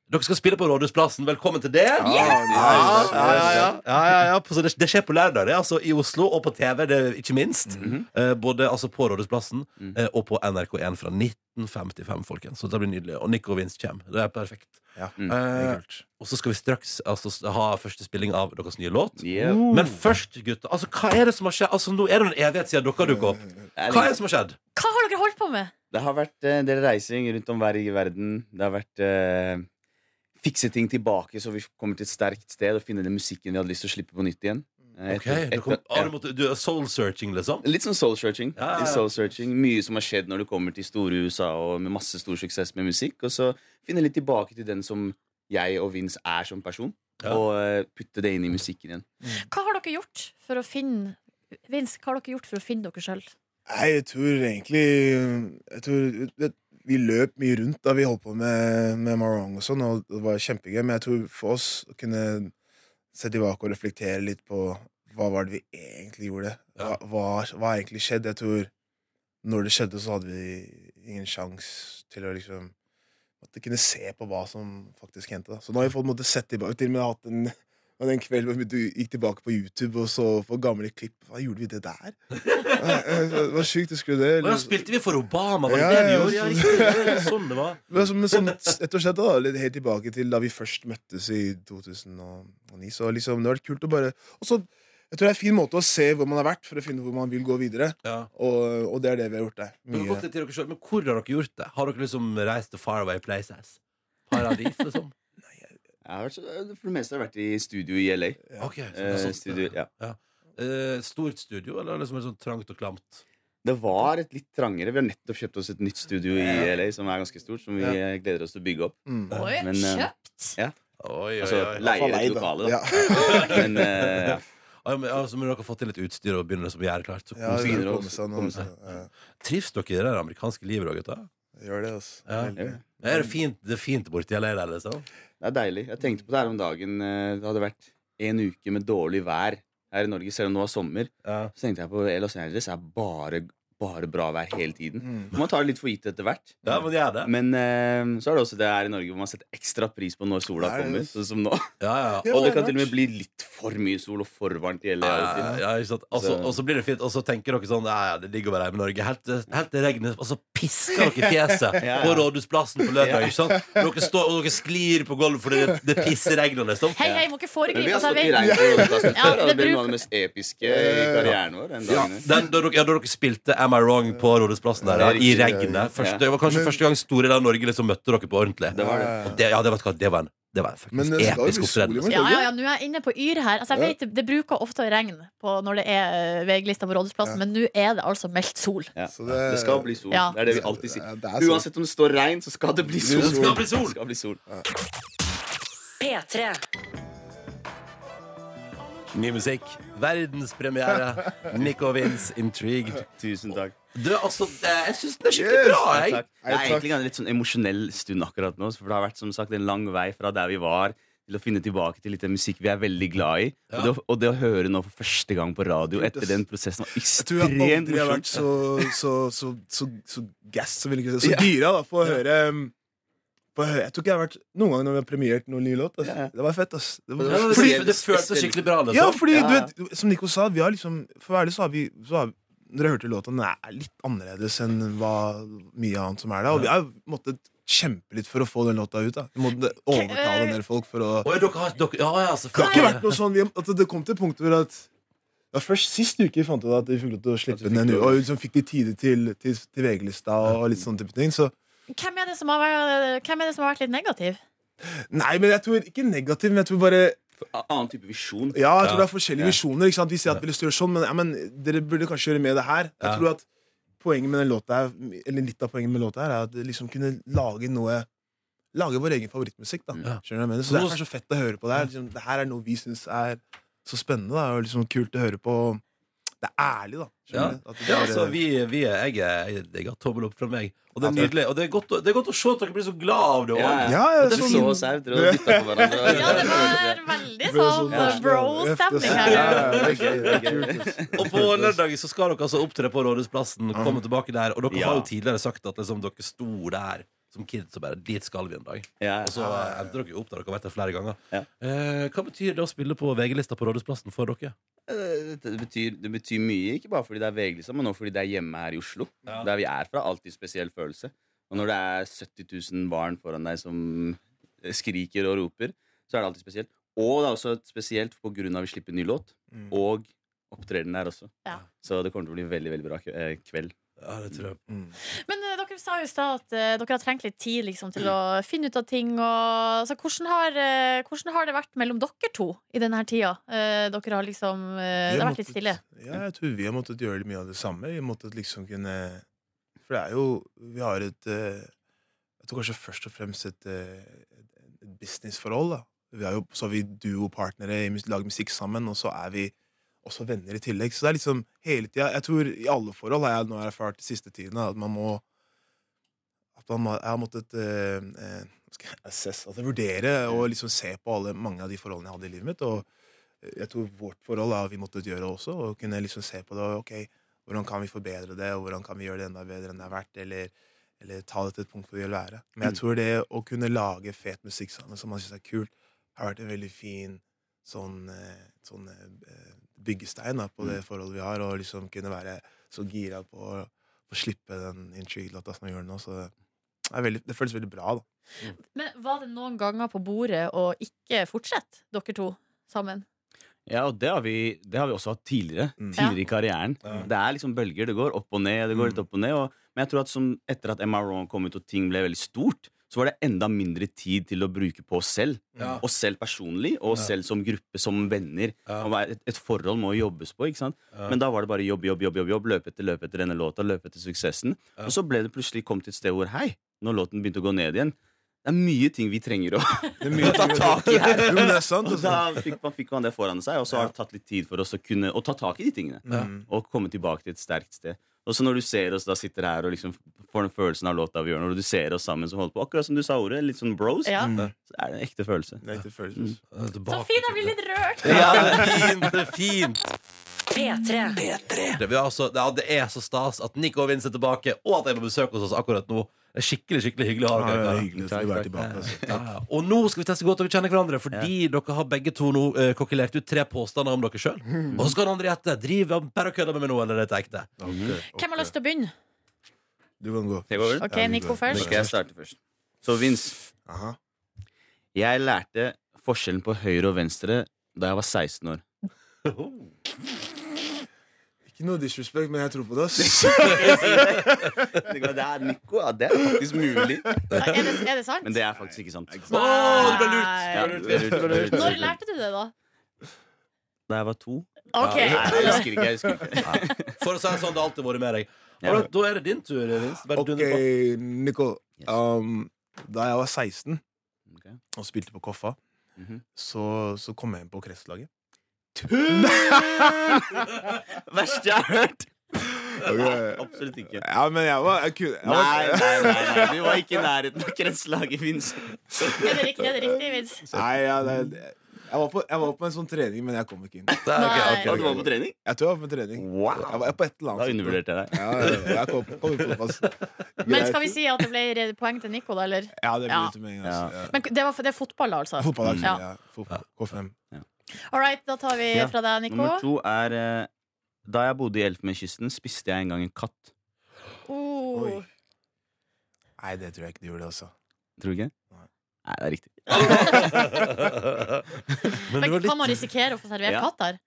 dere skal spille på Rådhusplassen. Velkommen til det. Ja, ja, ja, ja, ja, ja, ja. Så det, det skjer på lørdag, det. Altså I Oslo og på TV, det ikke minst. eh, både altså på Rådhusplassen eh, og på NRK1 fra 1955, folkens. Så det blir nydelig. Og Nico Vince kommer. Det er perfekt. Eh, og så skal vi straks altså, ha første spilling av deres nye låt. Men først, gutter, altså, hva er det som har skjedd? Altså, nå er det en evighet siden dere dukket opp. Hva er det som har skjedd? Hva har dere holdt på med? Det har vært eh, en del reising rundt om hver i verden. Det har vært eh, fikse ting tilbake så vi kommer til et sterkt sted og finne den musikken vi hadde lyst til å slippe på nytt igjen. Eh, Ok, etter- du, kom, etter- du, måtte, du er soul-searching, liksom? Litt sånn soul-searching. Ja, ja, ja. Soul-searching Mye som har skjedd når du kommer til store USA og med masse stor suksess med musikk. Og så finne litt tilbake til den som jeg og Vince er som person. Ja. Og eh, putte det inn i musikken igjen. Hva har dere gjort for å finne Vince, hva har dere gjort for å finne dere sjøl? Nei, jeg tror egentlig jeg tror, Vi løp mye rundt da vi holdt på med, med Marong og sånn, og det var kjempegøy. Men jeg tror for oss å kunne se tilbake og reflektere litt på hva var det vi egentlig gjorde. Hva, hva, egentlig skjedd? Jeg tror når det skjedde, så hadde vi ingen sjanse til å liksom Måtte kunne se på hva som faktisk hendte. da. Så nå har vi fått måtte sett tilbake. Til og med hatt en Og den kvelden du gikk tilbake på YouTube og så på gamle klipp. Hva gjorde vi det der? Det var sjukt, husker skulle det? Og ja, spilte vi for Obama? Var det Ja, det vi ja, gjorde? Ja, riktig. Er sånn det var. Men, men sånn, rett og slett da, litt helt tilbake til da vi først møttes i 2009. Så liksom, det har vært kult å bare Og så, jeg tror det er en fin måte å se hvor man har vært, for å finne hvor man vil gå videre. Og, og det er det vi har gjort der. Men, hvor har dere gjort det? Har dere liksom reist til faraway places? Paradis, liksom? Jeg har vært, for det meste har jeg vært i studio i LA. Ok, så det er Eh, studio, ja. Ja. Eh, stort studio, eller liksom sånn trangt og klamt? Det var et litt trangere. Vi har nettopp kjøpt oss et nytt studio i LA som er ganske stort, som vi Ja. eh, gleder oss til å bygge opp. Mm. Oi, eh, kjøpt? Ja. Oi, oi, Altså oi. leier et lokale, da. Ja. Men eh, ja. Ja, men, altså, men dere har fått til litt utstyr og begynner liksom å gjøre klart. Så Ja, koselig. det begynner å kommer seg ja. Trives dere i det der amerikanske livet, da, gutta? Gjør det, altså. Ja. Veldig. Er det fint, det er fint borti LA der, liksom? Det er deilig. Jeg tenkte på det her om dagen. eh, Det hadde vært en uke med dårlig vær her i Norge, selv om det var sommer. Ja. Så tenkte jeg på Los Angeles er bare, bare bra vær hele tiden. Mm. Man tar det litt for gitt etter hvert. Ja, men gjør det. Men uh, så er det også det her i Norge hvor man setter ekstra pris på når sola Nei, kommer. Sånn som nå. Ja, ja. Og det er kan til og med bli litt for mye sol og for varmt i hele Ja, ja, ja, ikke sant? Og så- Så- Og så blir det fint, og så tenker dere sånn Ja, ja, det ligger å være her med Norge. Helt til, helt til regnet, og så pisker dere fjeset Ja, ja. på Rådhusplassen på lørdag. Ikke sant? Dere står, og dere sklir på gulvet fordi det, det pisser regnet, liksom. Hei, hei, må ikke Men vi foregripe. har Altså, stått i regn på Rådhusplassen Ja, før, og det blir noe av det mest episke i karrieren vår. Den Ja, den, da, dere, ja, da dere spilte Am I Wrong på Rådhusplassen der, ja, i regnet. Første, det var kanskje første gang store deler av Norge liksom møtte dere på ordentlig. Det var det. Det, ja, det, vet du hva, det var en, det var en episk opptreden. Ja, ja, ja, nå er jeg inne på Yr her. Altså, jeg Ja. vet, det, bruker ofte å regne på når det er veglista VG-lista på Rådhusplassen, men nå er det altså meldt sol. Ja. Så det, det- skal bli sol. Ja. Det er det vi alltid sier. Ja. Uansett om det står regn, så skal det bli sol. Det skal bli sol. Det skal bli sol. P3. Ny musikk. Verdenspremiere. Nico Vince, 'Intrigued'. Tusen takk. Du, altså, jeg syns det er skikkelig Yes. bra, jeg. takk. Det er egentlig en litt sånn emosjonell stund akkurat nå. For det har vært som sagt en lang vei fra der vi var, til å finne tilbake til litt av musikk vi er veldig glad i. Ja. Og, det, å- og det å høre nå for første gang på radio etter den prosessen var Jeg tror jeg ekstremt aldri har vært morsomt. så, så, så, så, så gass, så vil jeg ikke si. Så gira da, for å høre um, Jeg tror ikke jeg har vært noen gang når vi har premiert noen ny låt. ass. Ja. Det var fett, ass. Det var, Ja, det, fordi, det føltes skikkelig bra, liksom. ja, fordi Ja. du vet, som Nico sa, vi har liksom For å være ærlig så har vi, så har, Når jeg hørte låta, den er litt annerledes enn hva mye annet som er der. Og vi har måttet kjempe litt for å få den låta ut. da Vi måtte overtale en del folk for å Oi, dere har, dere, ja, ja, Det har ikke vært noe sånn altså, Det kom til et punkt hvor at var først sist uke vi fant ut at vi fikk lov til å slippe den en og liksom fikk de tide til, til, til VG-lista og litt sånne type ting. Så Hvem er, det som har, vært- hvem er det som har vært litt negativ? Nei, men jeg tror ikke negativ, men jeg tror bare Annen type visjon. Ja, jeg Ja. tror det er forskjellige visjoner. Ikke sant? Vi sier at vi vil gjøre sånn, men, ja, men dere burde kanskje gjøre mer det her. Jeg Ja. tror at poenget med den låta her, eller Litt av poenget med låta her er at det liksom kunne lage noe Lage vår egen favorittmusikk. da Ja. Skjønner du hva jeg mener? Så det er så fett å høre på det her. Liksom, det her er noe vi syns er så spennende da og liksom kult å høre på. Det er ærlig, da. Ja. Ja, altså, vi, vi er, jeg, jeg, jeg har tommel opp fra meg. Og det er nydelig. Og det er godt, å- det er godt å se at dere blir så glad av det òg. Ja, Ja, ja, Det sånn- så oss og dytta på hverandre. Ja, det var veldig sånn sånn- bro-stemning her. ja, det er gøy, det er kult. Og på lørdag så skal dere altså opptre på Rådhusplassen. Komme tilbake der Og dere Ja. har jo tidligere sagt at liksom, dere sto der som kids og bare Dit skal vi en dag. Ja. Og så endte dere jo opp der. Dere har vært der flere ganger. Ja. Eh, hva betyr det å spille på VG-lista på Rådhusplassen for dere? Eh, Det betyr, det betyr mye, ikke bare fordi det er VG, men også fordi det er hjemme her i Oslo. Ja. Der vi er fra. Alltid spesiell følelse. Og når det er 70 000 barn foran deg som skriker og roper, så er det alltid spesielt. Og det er også spesielt på grunn av at vi slipper ny låt, Mm. og opptredenen her også. Ja. Så det kommer til å bli veldig, veldig bra eh, kveld. Ja, det tror jeg. Mm. Men uh, dere sa jo i stad at uh, dere har trengt litt tid liksom, til å finne ut av ting. Og, altså, hvordan, har, uh, hvordan har det vært mellom dere to i denne tida? Dere har liksom Vi Det har har vært litt stille. Ja, jeg tror vi har måttet gjøre mye av det samme. Vi måttet liksom kunne For det er jo Vi har et Jeg tror kanskje først og fremst et, et businessforhold. da vi er jo, Så har vi duopartnere, lager musikk sammen, og så er vi også venner i tillegg. Så det er liksom hele tida Jeg tror i alle forhold har jeg nå erfart de siste tidene at man må At man må, jeg har måttet eh, eh, assess, altså vurdere og liksom se på alle, mange av de forholdene jeg hadde i livet mitt. Og jeg tror vårt forhold har vi måttet gjøre også. Og kunne liksom se på det. Ok, hvordan kan vi forbedre det, og hvordan kan vi gjøre det enda bedre enn det har vært? Eller, eller ta det til et punkt hvor vi vil være. Men jeg tror det å kunne lage fet musikk sammen som man syns er kult, har vært en veldig fin sånn, eh, sånn eh, byggestein da, på det forholdet vi har, og liksom kunne være så gira på å få slippe den intrigue-låta som vi gjør nå. Så det, er veldig, det føles veldig bra, da. Men var det noen ganger på bordet å ikke fortsette, dere to sammen? Ja, og det har, vi, det har vi også hatt tidligere. Mm. Tidligere i karrieren. Det er liksom bølger. Det går opp og ned. Det går litt opp og ned og, Men jeg tror at som, etter at MRO Ron kom ut og ting ble veldig stort, så var det enda mindre tid til å bruke på oss selv. Ja. Oss selv personlig, og oss Ja. selv som gruppe, som venner. Ja. Et, et forhold må jobbes på. ikke sant? Men da var det bare jobb, jobb, jobb, jobb, jobb løpe etter løpe etter denne låta, løpe etter suksessen. Og så ble det plutselig kommet til et sted hvor hei, når låten begynte å gå ned igjen det er mye ting vi trenger å, ta tak i her. Jo, men det er sant, og da fikk man, fikk man det foran seg, og så har det tatt litt tid for oss å kunne å ta tak i de tingene. Ja. Og komme tilbake til et sterkt sted. Og så når du ser oss da sitter her og liksom får den følelsen av låta vi gjør, når du ser oss sammen som holder på, akkurat som du sa ordet, litt sånn bros, Ja. så er det en ekte følelse. Er ekte følelse. Sofie, jeg blir litt rørt! Ja, det er fint, det er fint. P3. Det, er altså, ja, det er så stas at Nico og Vince er tilbake, og at de er på besøk hos oss akkurat nå. Det er skikkelig skikkelig hyggelig å ha dere er her. Altså. Ja, ja. Og nå skal vi teste godt dere kjenner hverandre, fordi dere har begge to nå uh, kokkelert ut tre påstander om dere sjøl. Og så skal den andre gjette. Driver han bare og kødder med meg nå, eller er dette ekte? Hvem har lyst til å begynne? Du kan gå. Jeg går? Ok, Nico først. Skal jeg starte først. Så Vince, Aha. jeg lærte forskjellen på høyre og venstre da jeg var 16 år. Ikke noe disrespect, men jeg tror på det. ass. Det er Nico, ja, det er faktisk mulig. Er det, er det sant? Men det er faktisk ikke sant. Å, du ble lurt! Ja. Når lærte du det, da? Da jeg var to. Ok. Nei, jeg husker ikke. Jeg husker ikke. For å si det sånn, det har alltid vært med deg. Ja. Alright, da er det din tur, Vince. Bare Ok, på. Nico. Um, da jeg var 16 Ok. og spilte på Koffa, Mhm. så, så kom jeg inn på kretslaget. Verste jeg har hørt! Ok. Absolutt ikke. Ja, men jeg var jeg kunne, jeg Nei, var, nei, nei, nei, du var ikke i nærheten av kretslaget, Vince. Er det er riktig Vince? Nei, ja, det, jeg, var på, jeg var på en sånn trening, men jeg kom ikke inn. Det Nei. ok. Og du var på trening? Jeg tror jeg var på trening. Wow. Jeg var på et eller annet Da undervurderte jeg deg. Ja, ja, ja, jeg kom, kom på fotball. Men skal vi si at det ble poeng til Nico, da, eller? Ja, det Ja. blir til meg. Altså. Ja. Men det, var, det er fotball, altså? Fotball, altså. Ja. Ja. Fotball. K5. All right, da tar vi Ja. fra deg, Nico. Nummer to er eh, Da jeg bodde i Elfenbenskysten, spiste jeg en gang en katt. Oh. Oi. Nei, det tror jeg ikke du gjorde, altså. Tror du ikke? Nei. Nei, det er riktig. Men det Men var litt kan man risikere å få servert Ja. katt der?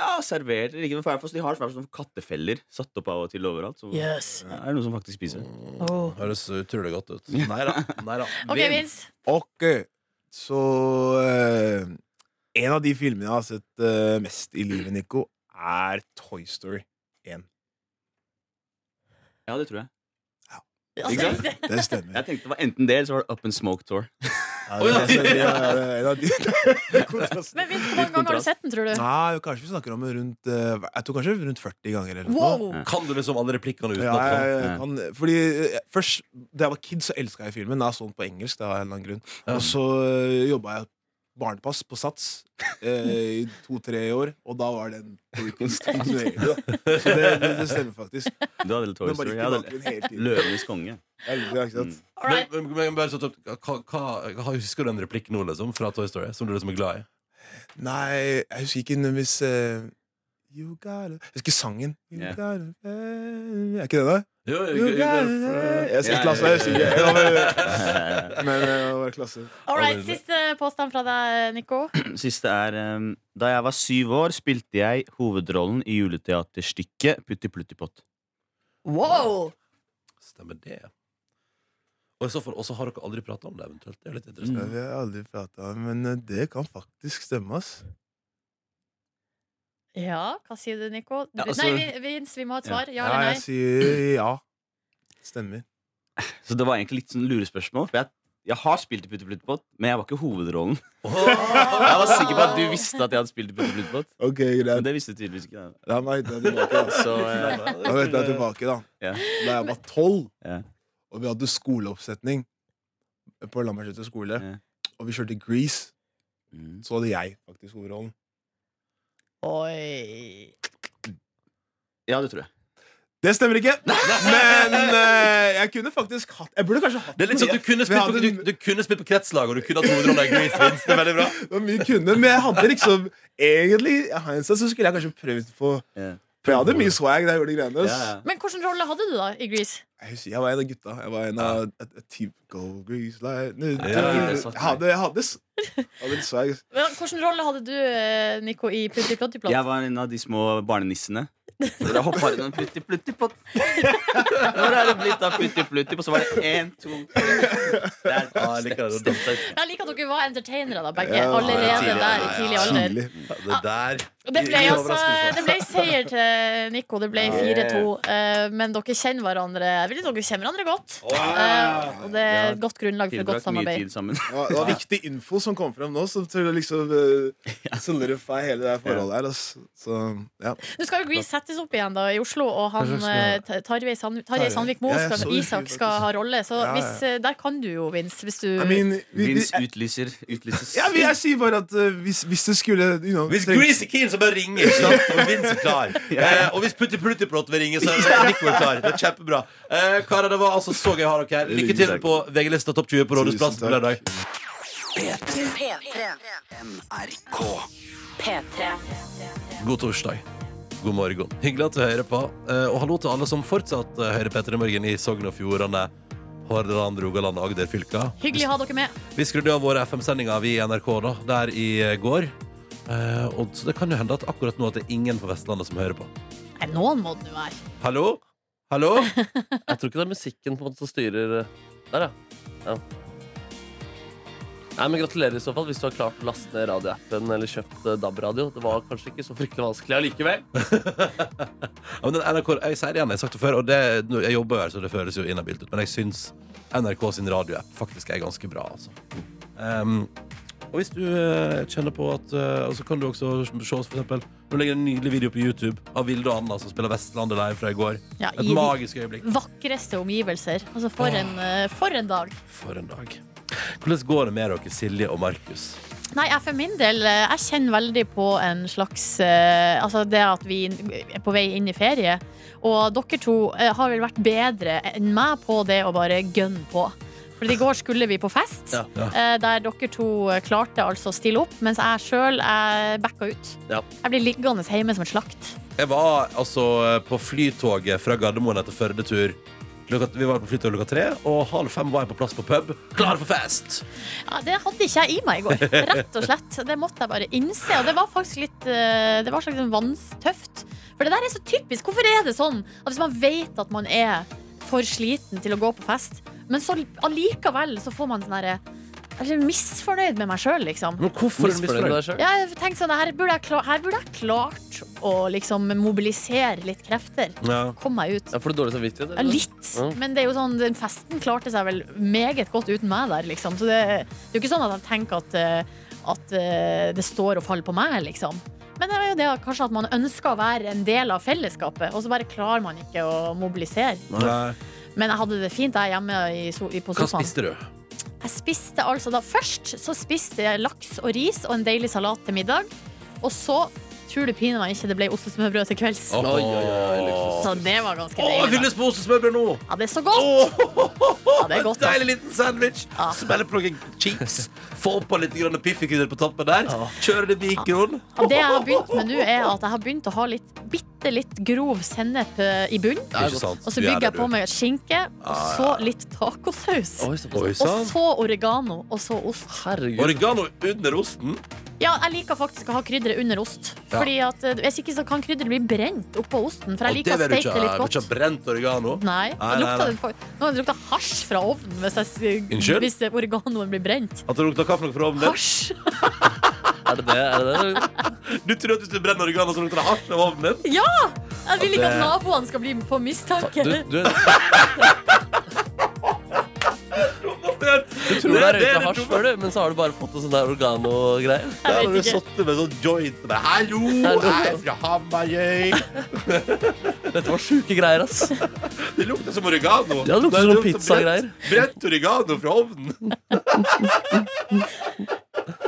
Ja, servert eller ikke. For de har sånne kattefeller satt opp av og til overalt. Så Yes. ja, er det noen som faktisk spiser det. Oh. Høres utrolig godt ut. Nei da. Nei da. OK, Vince. Ok, så eh, En av de filmene jeg har sett uh, mest i livet, Nico, er Toy Story 1. Ja, det tror jeg. Ja. Ikke sant? det- Det stemmer. Jeg tenkte det var enten det, eller så var det Up and Smoke Tour. Ja, det, det, det er en av de. Men hvor mange ganger har du sett den, tror du? Nei, kanskje vi snakker om det rundt eh, Jeg tror kanskje rundt 40 ganger. Eller noe. Kan du liksom alle replikkene utenat? Ja, jeg, jeg kan, fordi eh, først, Da jeg var kid, så elska jeg filmen. Da jeg så den på engelsk. Det var en eller annen grunn Og så jobba jeg barnepass på Sats eh, i to-tre år, og da var den kontinuerlig. Så det, det, det stemmer faktisk. Du hadde Toy Story. Jeg hadde. Løvenes konge. Ja, ikke sant? All Men, right. men, men bare sånn, at- hva, Husker du en replikk nå liksom, fra Toy Story som du liksom er glad i? Nei, jeg husker ikke nødvendigvis eh, You gotta Jeg husker sangen. You Ja. gotta Er ikke det, da? Jo, You gotta Jeg skal klasse, jeg. Ja, men- Men eh, det var klasse. All right, Siste påstand fra deg, Nico. Siste er um, Da jeg var syv år, spilte jeg hovedrollen i juleteaterstykket Putti Pluttipott. Wow! Stemmer det. Og i så fall også har dere aldri prata om det, eventuelt. Det er litt Det Vi har jeg aldri prata om, men eh, det kan faktisk stemme, ass. Ja, hva sier du, Nico? Ja, altså- Nei, Vince, vi må ha et svar. Ja Ja, eller jeg sier ja. Stemmer. Så det var egentlig litt sånn lurespørsmål. For jeg, jeg har spilt i Putti Pluttipott, men jeg var ikke hovedrollen. Oh! Jeg var sikker på at du visste at jeg hadde spilt i Putti Pluttipott. Ok, Men det visste du tydeligvis ikke. Da. må jeg hente tilbake, da. Så eh, Da vet jeg tilbake, da. Ja. Da jeg var tolv, Ja. og vi hadde skoleoppsetning på Lambertseter skole, Ja. og vi kjørte Grease, mm. så hadde jeg faktisk hovedrollen. Oi. Ja, det tror jeg. Det stemmer ikke. Men eh, jeg kunne faktisk hatt Jeg burde kanskje hatt Det er litt sånn at du kunne spilt på, du, du kunne spilt på kretslag, og du kunne hatt hovedrolla i Grease. Det er veldig bra. Det var mye kunne, men jeg hadde liksom Egentlig hindsight så skulle jeg kanskje prøvd på For jeg hadde mye swag da jeg gjorde de greiene. ass. Men hvilken rolle hadde du da i Grease? Jeg husker jeg var en av gutta. Jeg var en av typ Go Grease Light Ja, Jeg hadde, jeg hadde, hadde litt swag. Men Hvilken rolle hadde du, eh, Nico, i Plutti Plotti Plott? Jeg var en av de små barnenissene. Dere hoppa inn og plutti, plutti, pott. Når er det blitt av plutti, plutti? Og så var det én, to, tre. Jeg liker at dere var entertainere, da, begge. Allerede der i tidlig alder. tidlig. Det der Det ble, altså, det ble seier til Nico. Det ble 4-2. eh, Men dere kjenner hverandre Jeg vil dere kjenner hverandre godt. Eh, Og det er et godt grunnlag for godt samarbeid. Det var, det var viktig info som kom frem nå, som til å liksom uh, solidify hele det forholdet her. Altså. Så, ja. Nå skal jo Grease settes opp igjen da i Oslo, og han, eh, Tarjei Sand-. Sandvik Moe Og skal, Isak skal ha rolle. Så hvis, eh, der kan du jo, Vince. Hvis du I mean, vi, vi, Vince utlyser. Utlyses. ja, jeg sier bare at eh, hvis, hvis det skulle you know, Hvis Greasy Så bare ringer, ikke sant? Og Vince er klar. Eh, og hvis Putti Pluttiplott vil ringe, så er Nico klar. Det er kjempebra. Eh, karer, det var altså så gøy å ha dere her. Lykke til på VG-lista Topp 20 på Rådhusplassen på lørdag. God torsdag. God morgen. Hyggelig at du hører på. Eh, og hallo til alle som fortsatt eh, hører Petter i morgen i Sogn og Fjordane, Hordaland, Rogaland og Agder fylker. Hyggelig å ha dere med. Vi skrudde av våre FM-sendinger vi i NRK da, der i eh, går. Eh, og så det kan jo hende at akkurat nå at det er ingen på Vestlandet som hører på. Nei, noen må det jo være. Hallo? Hallo? Jeg tror ikke det er musikken på en måte som styrer eh, Der, ja. ja. Nei, men Gratulerer i så fall hvis du har klart å laste ned radioappen eller kjøpt eh, DAB-radio. Det var kanskje ikke så fryktelig vanskelig allikevel. Ja, men den NRK, jeg sier det igjen, jeg har sagt det før, og det, nå- jeg jobber jo her, så det føles jo inhabilt ut, men jeg syns NRK sin radioapp faktisk er ganske bra, altså. Um, og hvis du eh, kjenner på at uh, Så kan du også se oss, for eksempel Nå legger en nydelig video på YouTube av Vilde og Anna som spiller Vestlandet live fra i går. Ja, Et i de magisk øyeblikk. Vakreste omgivelser. Altså, for en, eh, for en dag. For en dag. Hvordan går det med dere, Silje og Markus? Nei, jeg for min del eh, Jeg kjenner veldig på en slags eh, Altså det at vi er på vei inn i ferie. Og dere to eh, har vel vært bedre enn meg på det å bare gønne på. For i går skulle vi på fest, Ja. eh, der dere to eh, klarte altså å stille opp, mens jeg sjøl backa ut. Ja. Jeg blir liggende hjemme som et slakt. Jeg var altså på flytoget fra Gardermoen etter Førde-tur. Vi var på flytoget klokka tre, og halv fem var jeg på plass på pub. Klar for fest! Ja, det hadde ikke jeg i meg i går, rett og slett. Det måtte jeg bare innse. Og det var faktisk litt eh, Det var slags vanntøft. For det der er så typisk. Hvorfor er det sånn at hvis man vet at man er for sliten til å gå på fest, men så allikevel så får man sånn herre jeg er misfornøyd med meg sjøl, liksom. Men hvorfor du Misfornøyd med deg? Ja, jeg sånn, her burde jeg, klar, her burde jeg klart å liksom mobilisere litt krefter. Ja. Komme meg ut. Ja, Får du dårlig samvittighet? Ja, litt. Ja. Men det er jo sånn, den festen klarte seg vel meget godt uten meg der, liksom. Så det, det er jo ikke sånn at jeg tenker at, eh, at eh, det står og faller på meg, liksom. Men det er jo det kanskje at man ønsker å være en del av fellesskapet, og så bare klarer man ikke å mobilisere. Nei. Men jeg hadde det fint der hjemme i, so- i- på Hva spiste du? Jeg spiste altså da Først så spiste jeg laks og ris og en deilig salat til middag. Og så tror du pinadø ikke det ble ostesmørbrød til kvelds. Oh, oh. Så det var ganske Å, jeg deilig. fikk da. lyst på ostesmørbrød nå! Ja, det er så godt! Ja, det er godt, Deilig liten sandwich. Smelle på noen cheeks. Få på litt piffikrydder på toppen der. Kjøre det i mikroen. Ja, det jeg har begynt med nå, er at jeg har begynt å ha litt, bitte litt grov sennep eh, i bunnen. Og så bygger jeg på med skinke, og Ah, så litt tacosaus. Og så oregano, og så ost. Herregud. Oregano under osten. Ja, jeg liker faktisk å ha krydderet under ost. Ja. Fordi at eh, Hvis ikke så kan krydderet bli brent oppå osten. For jeg liker å steke ikke det litt Du vil ikke ha brent oregano. Nei. Nei, det nei, lukter nei. det Nå lukter hasj fra ovnen hvis, jeg, hvis oreganoen blir brent. At det lukter kaffe fra ovnen. Hasj! Er det det? Er det, det? Du tror at hvis du brenner oregano, så lukter det hasj av ovnen din? Ja! Jeg vil ikke at naboene skal bli på mistanke. Du, du, Du tror det er røyka hasj før, du, men så har du bare fått en sånn der organo-greier. Der har du satt sittet med sånn joint og bare Hallo, jeg er fra Hamarøy. Dette var sjuke greier, ass. Det lukter som oregano. Ja, det lukter er som pizzagreier. Brent oregano fra ovnen.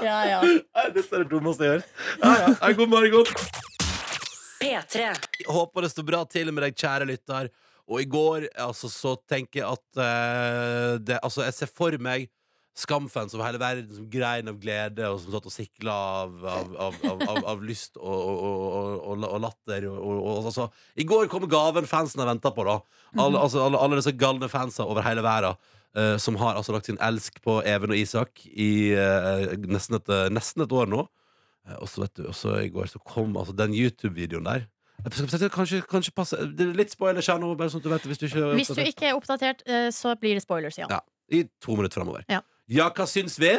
Ja, ja. Nei, Dette er det dummeste jeg gjør. Ja, ja. God morgen. P3. håper det står bra til med deg, kjære lytter. Og i går altså, så tenker jeg at eh, det, Altså, jeg ser for meg Skamfans over hele verden som grein av glede, og som satt og sikla av, av, av, av, lyst og, og, og, og, latter. Altså, I går kom gaven fansen har venta på. da alle, Mhm. altså, alle, alle disse galne fansa over hele verden. Uh, som har altså lagt sin elsk på Even og Isak i uh, nesten, et, nesten et år nå. Uh, Og så vet du, også i går så kom altså den YouTube-videoen der. Kanskje, kanskje passe det er Litt spoilers her nå, bare sånn at du vet det, hvis du ikke er Hvis du oppdatert. ikke er oppdatert, eh, så blir det spoilers, ja. Ja, I to minutter framover. Ja. Ja, hva syns vi?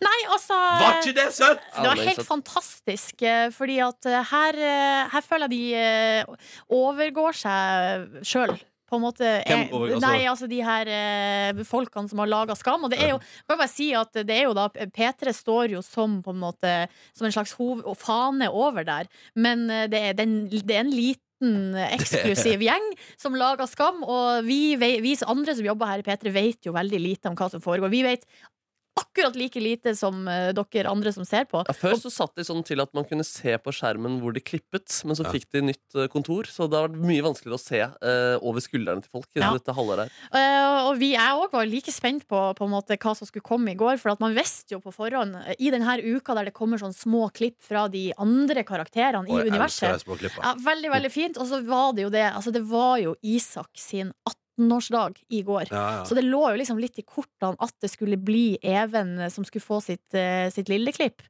Nei, altså Var ikke det søtt? Det var helt fantastisk, eh, fordi at eh, her, eh, her føler jeg de eh, overgår seg sjøl. På en måte Hvem Eh, altså- Nei, altså de her eh, folkene som har laga Skam. Og det er jo, må jeg bare si at det er jo da P3 står jo som på en måte Som en slags hov fane over der. Men eh, det er, den, det er en liten eh, eksklusiv gjeng som lager Skam. Og vi, vi andre som jobber her i P3, vet jo veldig lite om hva som foregår. Vi vet akkurat like lite som uh, dere andre som ser på. Ja, før så satt de sånn til at man kunne se på skjermen hvor de klippet, men så Ja. fikk de nytt uh, kontor, så det har vært mye vanskeligere å se uh, over skuldrene til folk. Ja. dette halvåret her. Og vi er òg var like spent på, på en måte, hva som skulle komme i går. For at man visste jo på forhånd, i denne uka der det kommer sånn små klipp fra de andre karakterene Og i elsker universet. Ja, veldig, veldig fint. Og så var det jo det Altså, det var jo Isak sin 18-årsdag i går. Ja, ja. Så det lå jo liksom litt i kortene at det skulle bli Even eh, som skulle få sitt, uh, sitt lille klipp.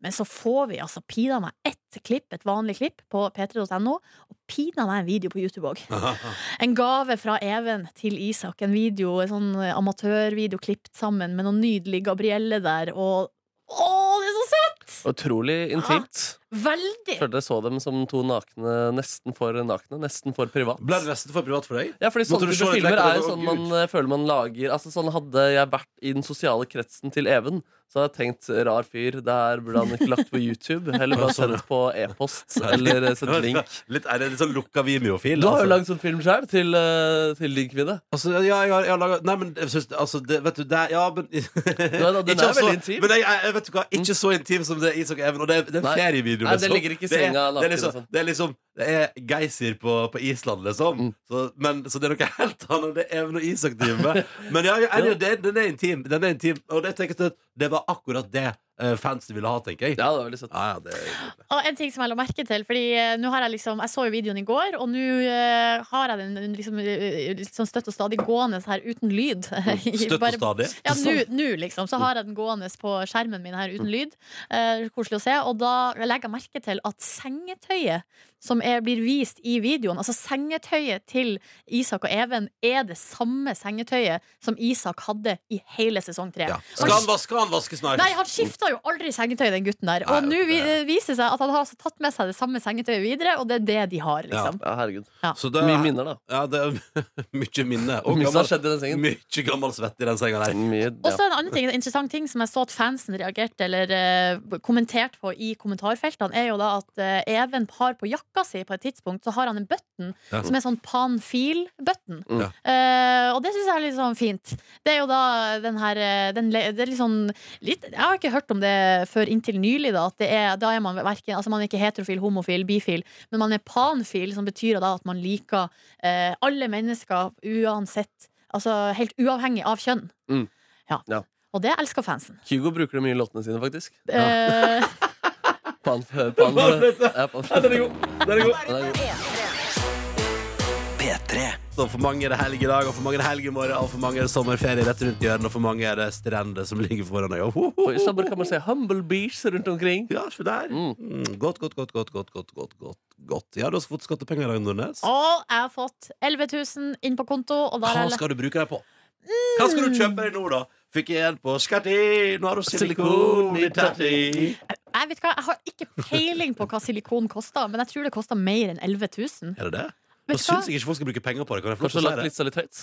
Men så får vi altså pina meg ett klipp, et vanlig klipp, på p3.no, og pina meg en video på YouTube òg. En gave fra Even til Isak. En video, en sånn amatørvideo klippet sammen med noen nydelig Gabrielle der. Og å, det er så søtt! Utrolig intimt. Veldig! Følte jeg så dem som to nakne, nesten for nakne. Nesten for privat. Ble det nesten for privat for deg? Ja, fordi sånne type filmer er jo sånn man eh, føler man lager Altså sånn Hadde jeg vært i den sosiale kretsen til Even, så hadde jeg tenkt rar fyr. Det her burde han ikke lagt på YouTube. Eller bare sånn, sendt på e-post. Eller eh, sendt link. Litt, er det litt sånn lukka Vimeo-fil? Du har jo altså? lagd sånn film sjøl, til, eh, til din kvinne. Altså, ja, jeg har, jeg har laget Nei, men jeg synes, altså, det, vet du, det er Ja, men da, den er veldig intim. Men jeg, jeg, vet du hva, ikke så intim som det er Isak og Even. Og det, er- det er Nei. Ferievideo. Nei, det liksom. ligger ikke i Det er- senga det er liksom, liksom. det er liksom Det er Geysir på, på Island, liksom. Så, men, så det er noe helt annet. Det er og Isak driver med. Men ja, ja, ja, den er intim. Den er intim Og det, tenker jeg at det var akkurat det fansen ville ha, tenker jeg. Ja, det var veldig søtt. Ja, ja, det Og en ting som jeg la merke til, Fordi eh, nå har jeg liksom Jeg så jo videoen i går, og nå eh, har jeg den liksom, liksom støtt og stadig gående her uten lyd. Støtt og bare- stadig? Ja, nå nå, liksom. Så har jeg den gående på skjermen min her uten lyd. Eh, koselig å se. Og da legger jeg merke til at sengetøyet som er, blir vist i videoen, altså sengetøyet til Isak og Even, er det samme sengetøyet som Isak hadde i hele sesong tre. ja. Skal han vaske, skal han vaske snart? Nei, han skifta jo aldri sengetøy, den gutten der. Og nå vi- viser det seg at han har altså tatt med seg det samme sengetøyet videre, og det er det de har, liksom. Ja, herregud. Ja. Så det, er, Mye minner, da. Ja, det er mye minne. Og Mye gammel- skjedd i den sengen. Mye gammel svette i den senga der. Mye, Og så en annen ting, en interessant ting som jeg så at fansen reagerte eller uh, kommenterte på i kommentarfeltene, er jo da at uh, Even har på jakka si på et tidspunkt så har han en button Ja. som er sånn panfil-button. Ja. Uh, og det syns jeg er litt sånn fint. Det er jo da den her eh, den, Det er litt sånn litt, Jeg har ikke hørt om det før inntil nylig, da. At det er, da er man verken Altså man er ikke heterofil, homofil, bifil, men man er panfil, som betyr da at man liker uh, alle mennesker uansett Altså helt uavhengig av kjønn. Mm. Ja. Ja. Og det elsker fansen. Kygo bruker det mye i låtene sine, faktisk. Eh, Palfløyte. Den er god. Den er god. P3. Så for mange er det helg i dag, og for mange er det helg i morgen, og for mange er det sommerferie rett rundt hjørnet, og for mange er det strender som ligger foran deg Og i sommer kan man se humble beach rundt omkring. Ja, se der. Mm. mm. Godt, godt, godt, godt, godt, godt, godt, godt. Godt. Ja, Du har fått skattepenger, Ragnhild Nordnes. Å, jeg har fått 11 000 inn på konto. Og Hva skal du bruke dem på? Hva skal du kjøpe deg nå, da? Fikk igjen på Skatti, nå har du silikon i tatti. jeg, vet hva, jeg har ikke peiling på hva silikon koster, men jeg tror det koster mer enn 11 000. Er det det? Vet Da syns jeg ikke folk skal bruke penger på det. Kan jeg få lov Kanskje til å lagt si litt, det? litt høyt.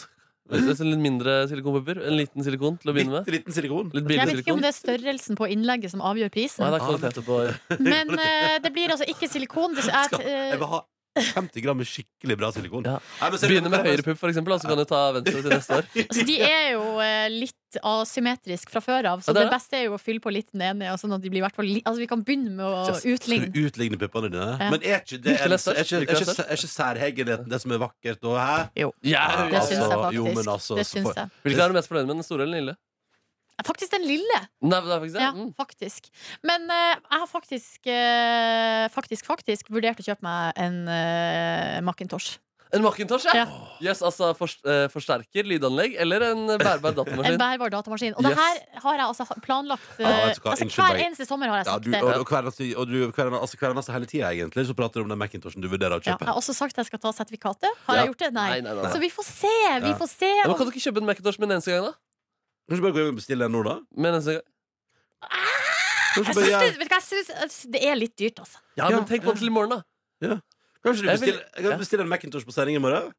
Litt, mindre silikonpupper. En liten silikon til å begynne med. Litt liten silikon. Litt Jeg vet ikke om det er størrelsen på innlegget som avgjør prisen. Nei, det er på, ja. Men uh, det blir altså ikke silikon. Det, jeg, Jeg vil ha 50 gram med skikkelig bra silikon. Nei, men ser du- Begynne med høyre pupp, for eksempel, og så kan du ta venstre til neste år. Altså, de er jo eh, litt asymmetrisk fra før av, så Ja, det det, er det. beste er jo å fylle på litt den ene. Og sånn at de blir i hvert fall li altså, vi kan begynne med å Just utligne. du utligne puppene dine? Ja. Men er ikke det Hvilken er størst? er ikke, er er ikke, størst? er ikke særheggen det som er vakkert og hæ? Jo. Ja, Det syns jeg altså, faktisk. jo, men altså, det så syns for- jeg. Hvilken er du mest fornøyd med? Den store eller den lille? Faktisk den lille. Er faktisk. Ja, Mm. faktisk. Men eh, jeg har faktisk, eh, faktisk, faktisk vurdert å kjøpe meg en eh, Macintosh. En Macintosh, ja? Ja. Yes, altså for, eh, Forsterker, lydanlegg eller en bærbar En datamaskin? bærbar datamaskin. Og det her har jeg altså planlagt eh, Ja, du hva, altså, Hver eneste sommer har jeg Ja, sagt du, det. og, og hver og du, hver, altså, hver eneste hele tida, egentlig, så prater du om den Macintoshen du vurderer å Ja, kjøpe. jeg har også sagt at jeg skal ta sertifikatet. Har Ja. jeg gjort det? Nei. Nei, nei, nei, nei. Så vi får se. Vi Ja. får se. Ja, men kan du ikke kjøpe en Macintosh med en eneste gang, da? Kanskje bare gå inn og bestille den nå, da? Men altså, Jeg bare, syns det, vet du hva, jeg synes det er litt dyrt, altså. Ja, men tenk på det til i morgen, da. Kanskje du Jeg vil- bestiller, jeg kan ja. bestille en Macintosh på sending i morgen?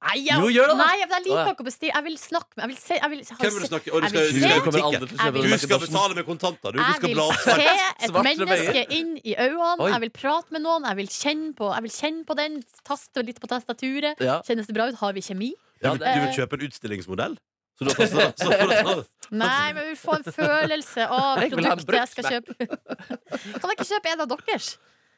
Nei, jeg, Jo, gjør det da. Nei, jeg, jeg liker ja. ikke å bestille. Jeg vil snakke med Jeg vil se jeg vil, Hvem vil du snakke Og du jeg skal, vil du se- skal, kommer ikke. aldri til å kjøpe Jeg du vil- skal betale med kontanter, du. Du Jeg skal vil bla opp se et Svarte menneske veier. inn i øynene. Oi. Jeg vil prate med noen. Jeg vil kjenne på, jeg vil kjenne på den. Taste litt på tastaturet. Ja. Kjennes det bra ut? Har vi kjemi? Du det, du vil kjøpe en utstillingsmodell? Så du har tatt, så for å ta, Nei, men vi vil få en følelse av Jeg vil ha en produktet jeg skal kjøpe. Kan jeg ikke kjøpe en av deres?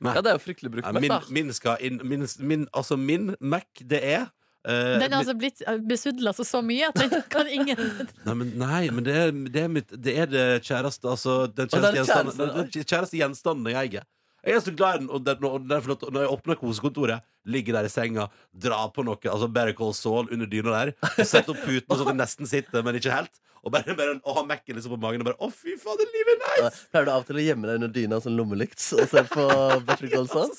Nei. Ja, det er jo fryktelig brukt Nei, min, da. min skal inn min, min, Altså, min Mac, det er eh, Den er altså blitt besudla så, så mye at den kan ingen Nei, men, nei, men det, er, det, er mitt, det er det kjæreste Altså, den det kjæreste det gjenstanden, den, den kjæreste gjenstanden jeg eier. Jeg er så glad i den, og, når jeg åpner kosekontoret, ligger der i senga, drar på noe, altså Better Call Saul under dyna der, og setter opp puten sånn at jeg nesten sitter, men ikke helt, og bare, bare og ha Mac-en liksom på magen og bare Å, fy fader, livet er nice! Pleier du av og til å gjemme deg under dyna som lommelykt og se på Better Call Saul?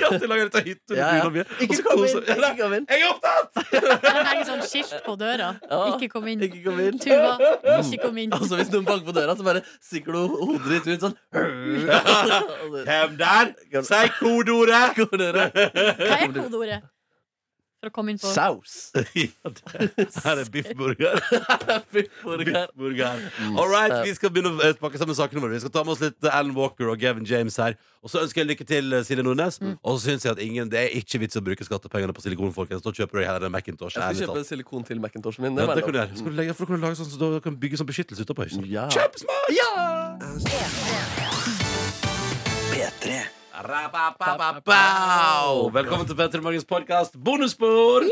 Ja, til å lage dette hytte under Ja, ja. dyna mi. Ikke kom inn! Ikke kom inn! Jeg er opptatt! Det henger sånn skilt på døra. Ja. Ikke kom inn. Ikke kom inn. Tuva, ikke kom inn. Altså Hvis noen banker på døra, så bare stikker du hodet ditt ut sånn. Hvem der? Si kodeordet! Hva er kodeordet? For å komme inn på Saus. Her er biffburger. Biffburger. Biffburger. All right, vi skal begynne å eh, pakke sammen sakene våre. Vi skal ta med oss litt eh, Alan Walker og Gavin James her. Og så ønsker jeg lykke til, eh, Silje Nordnes. Og så syns jeg at ingen, det er ikke vits å bruke skattepengene på silikon, folkens. Da kjøper du heller en Macintosh. Jeg skal kjøpe en silikon til Macintoshen min. Det Ja, det kan du gjøre. Skal du legge, for du kan lage sånn, så du kan bygge sånn beskyttelse utapå. Ja. Kjempesmart! P3. Velkommen til Petter Morgens podkast Bonusspor!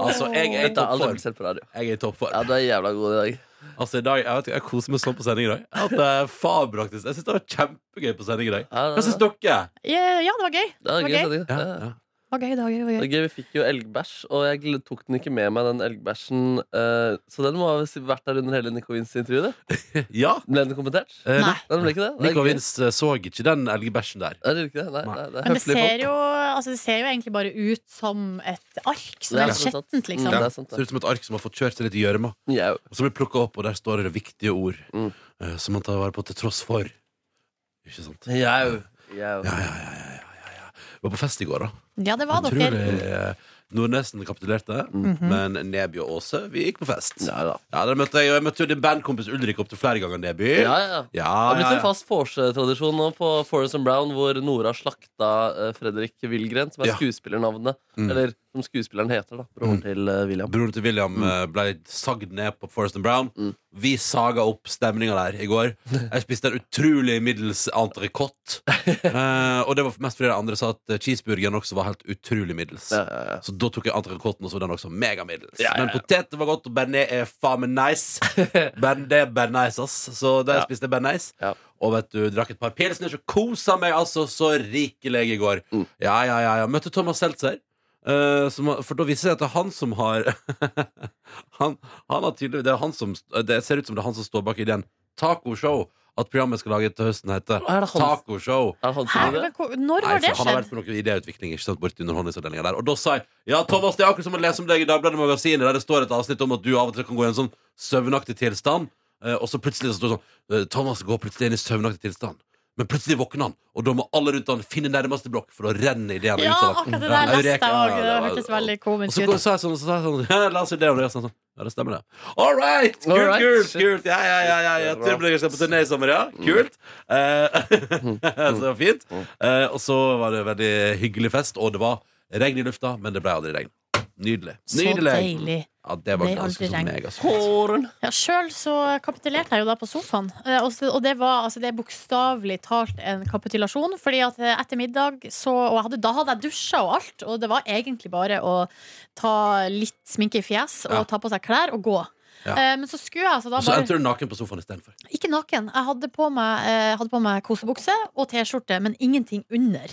Altså, jeg er i Dette har aldri toppform. blitt sett på radio. Jeg er i toppform. Ja, du er jævla god i dag. Altså, i dag, jeg, vet, ikke, jeg koser meg sånn på sending i dag. At er fabelaktig. Jeg syns det var kjempegøy på sending i dag. Ja, Hva syns dere? Ja, ja, det var gøy. Det var gøy. Ja, Ja. Det var gøy, det var gøy, det var gøy. Vi fikk jo elgbæsj, og jeg tok den ikke med meg, den elgbæsjen. eh, så den må ha vært der under hele Nico Vince-intervjuet. ja. Ble den kommentert? Eh, Nei. Den ble ikke det? det er Nico gøy. Vince eh, så ikke den elgbæsjen der. Er det ikke det? Nei, Nei. nei, det er Men det høflige ser, folk. jo, altså, det ser jo egentlig bare ut som et ark som Det er er sant. skjettent, liksom. Mm, det er sant, Ser det. ut som et ark som har fått kjørt seg litt i gjørma. Jau. Og så blir plukka opp, og der står det viktige ord Mm. eh, som man tar vare på til tross for. Ikke sant? Jau. Jau. Ja, ja, ja, ja, var på fest i går, da. Ja, det var Utrolig, dere. eh, Nordnesen kapitulerte, men Neby og Åse vi gikk på fest. Ja, da. Ja, der møtte jeg, og jeg møtte jo din bandkompis Ulrik opptil flere ganger, Neby. Ja, ja. Ja, Det har blitt en fast vorsetradisjon nå på Forest and Brown, hvor Nora slakta eh, Fredrik Wilgren, som er Ja. skuespillernavnet. Mm. Eller som skuespilleren heter, da. Broren Mm. til eh, William. Broren til William eh, ble sagd ned på Forest and Brown. Mm. Vi saga opp stemninga der i går. Jeg spiste en utrolig middels entrecôte. Eh, og det var mest fordi de andre sa at eh, cheeseburgeren også var helt utrolig middels. Ja, ja, ja. Så da tok jeg entrecôten, og så var den også megamiddels. Ja, ja, ja. Men poteter var godt, og bearnés er faen meg nice. Ben, det er bearnés, ass. Så der Ja. spiste jeg bearnés. Ja. Og vet du, drakk et par pilsner, så kosa meg altså så rikelig i går. Mm. Ja, ja, ja, ja. Møtte Thomas Seltzer. Eh, som, for da viser det seg at det er han som har han, han har tydelig, det, er han som, det ser ut som det er han som står bak ideen Tacoshow. At programmet skal lage til høsten heter Er Tacoshow. Når har det skjedd? han har vært på noe idéutvikling ikke sant, borti underholdningsavdelinga der. Og da sa jeg ja, Thomas, det er akkurat som å lese om deg i Dagbladet Magasinet, der det står et avsnitt om at du av og til kan gå i en sånn søvnaktig tilstand. Eh, og så plutselig så står det sånn eh, Thomas går plutselig inn i søvnaktig tilstand. Men plutselig våkner han, og da må alle rundt han finne nærmeste blokk, for å renne ideene Ja, ut av akkurat det der leste jeg òg. Det hørtes veldig Og komisk så ut. sa jeg sånn, så sa jeg sånn ja, La oss gjøre det. Og det sånn, sånn. Ja, det stemmer, det. All right! Kult, All right. kult, kult. Ja, ja, ja. ja, ja. Turbulent skal på turné i sommer, ja. Kult. Eh, så fint. Uh, og så var det en veldig hyggelig fest, og det var regn i lufta, men det ble aldri regn. Nydelig. Så deilig. Ja, det var ganske aldri så Ja, Sjøl så kapitulerte jeg jo da på sofaen. Eh, Og, det var altså, det er bokstavelig talt en kapitulasjon. Fordi at eh, etter middag så Og jeg hadde, da hadde jeg dusja og alt, og det var egentlig bare å ta litt sminke i fjes og Ja. ta på seg klær og gå. Ja. Eh, Men så skulle jeg altså da bare så endte du naken på sofaen istedenfor. Ikke naken. Jeg hadde på meg, eh, hadde på meg kosebukse og T-skjorte, men ingenting under.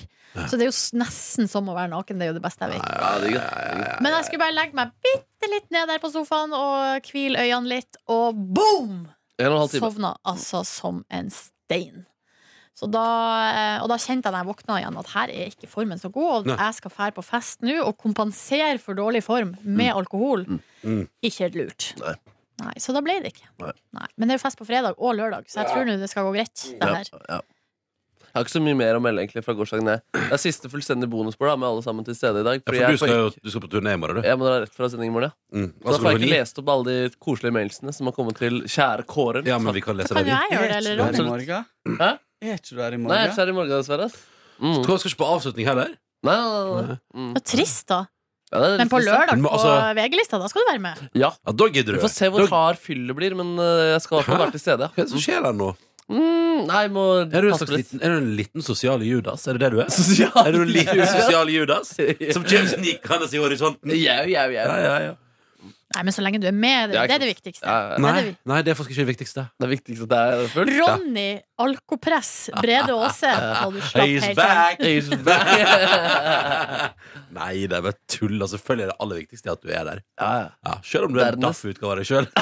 Så det er jo nesten som å være naken. Det er jo det beste jeg vet. Ja, det er godt. Men jeg skulle bare legge meg bitte litt ned der på sofaen og hvile øynene litt, og boom! Sovna altså som en stein. Så da, eh, og da kjente jeg da jeg våkna igjen at her er ikke formen så god, og jeg skal fære på fest nå og kompensere for dårlig form med alkohol. Mm. Ikke lurt. Nei. Nei, Så da ble det ikke. Nei. Nei. Men det er jo fest på fredag og lørdag, så jeg tror nå det skal gå greit. Det Ja, her. ja. Jeg har ikke så mye mer å melde egentlig fra gårsdagen. jeg. Det er siste fullstendig bonusbord da, med alle sammen til stede i dag. Ja, fordi for du jeg skal jo ikke- du skal på turné i morgen, du. Jeg må dra rett fra sending i morgen, ja. Mm. Så da får jeg ikke lest opp alle de koselige mailsene som har kommet til kjære Kåren. Ja, men vi kan lese Kan det. jo jeg gjøre det, eller Er du her i Ronny? morgen? Hæ? Er ikke du her i Nei, jeg er morgen? ikke her i morgen, dessverre. ass. Mm. Du skal ikke på avslutning heller? Nei, nei, nei. Mm. Det er trist, da. Ja, det er Men på litt lørdag Men på altså- VG-lista, da skal du være med. Ja. Ja, da gidder Vi du. får se hvor Da- hard fyllet blir, men øh, jeg skal i hvert fall Hæ? være til stede. Hva er det som skjer der nå? Mm, nei, må Er du, en passe slags på litt. liten, er du en liten sosial Judas? Er det det du er? Sosial Er du en liten Judas? sosial Judas? Som kommer snikende i horisonten? Jau, jau, jau. Ja, ja, ja. Nei, men så lenge du er med, det, er, det er det viktigste. Ja, ja. Det er Nei, det nei, det er faktisk ikke det viktigste. Det viktigste det er fullt. Ronny Alkopress Brede Aase. He's back! He's back. Nei, det er bare tull. Altså, Selvfølgelig er det aller viktigste at du er der. Ja, ja. Ja, Selv om du er en daff utgave av deg sjøl.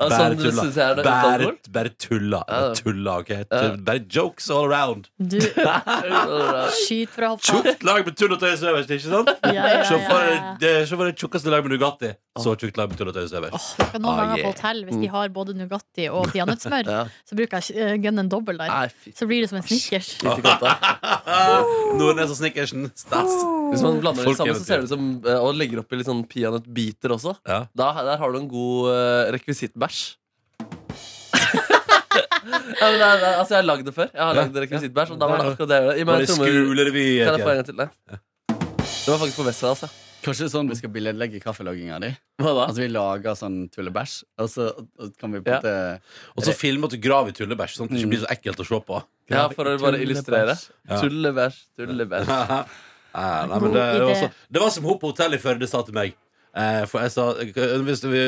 Sånn det uten Bare, bare tulla. Tulla, okay? Bare jokes all around. Du Skyt fra hoppa. Tjukt lag med tull og tøys øverst, ikke sant? Ja, ja, ja, ja. Det- se for det tjukkeste lag med Nugatti. Så tjukt lag med tull Oh, noen Ah, ganger yeah. på hotell Hvis de har både Nugatti og peanøttsmør, Ja. så bruker jeg uh, gunne en dobbel der. Nei. Så blir det som en Snickers. Nordnes og Snickersen. Stas. Hvis man blander det sammen, så ser det ut som eh, Og legger oppi litt sånn peanøttbiter også. Ja. Da, der har du en god uh, rekvisittbæsj. ja, men det er, det er, altså, jeg har lagd det før. Jeg har lagd rekvisittbæsj, og da var det akkurat det jeg gjorde. Gi meg en det? Kan jeg få en gang til? Nei. Det var faktisk på Westerdals, ja. Kanskje det er sånn vi skal billedlegge kaffelagginga di? Hva da? Altså vi lager sånn tullebæsj, og så og kan vi på en Ja. måte Og så filme at du graver i tullebæsj, sånn at det ikke blir så ekkelt å se på. Ja, for å bare illustrere. Ja. Tullebæsj, tullebæsj. Ja, nei, men det, det, var så, det var som hun på hotellet i Førde sa til meg. Eh, for jeg sa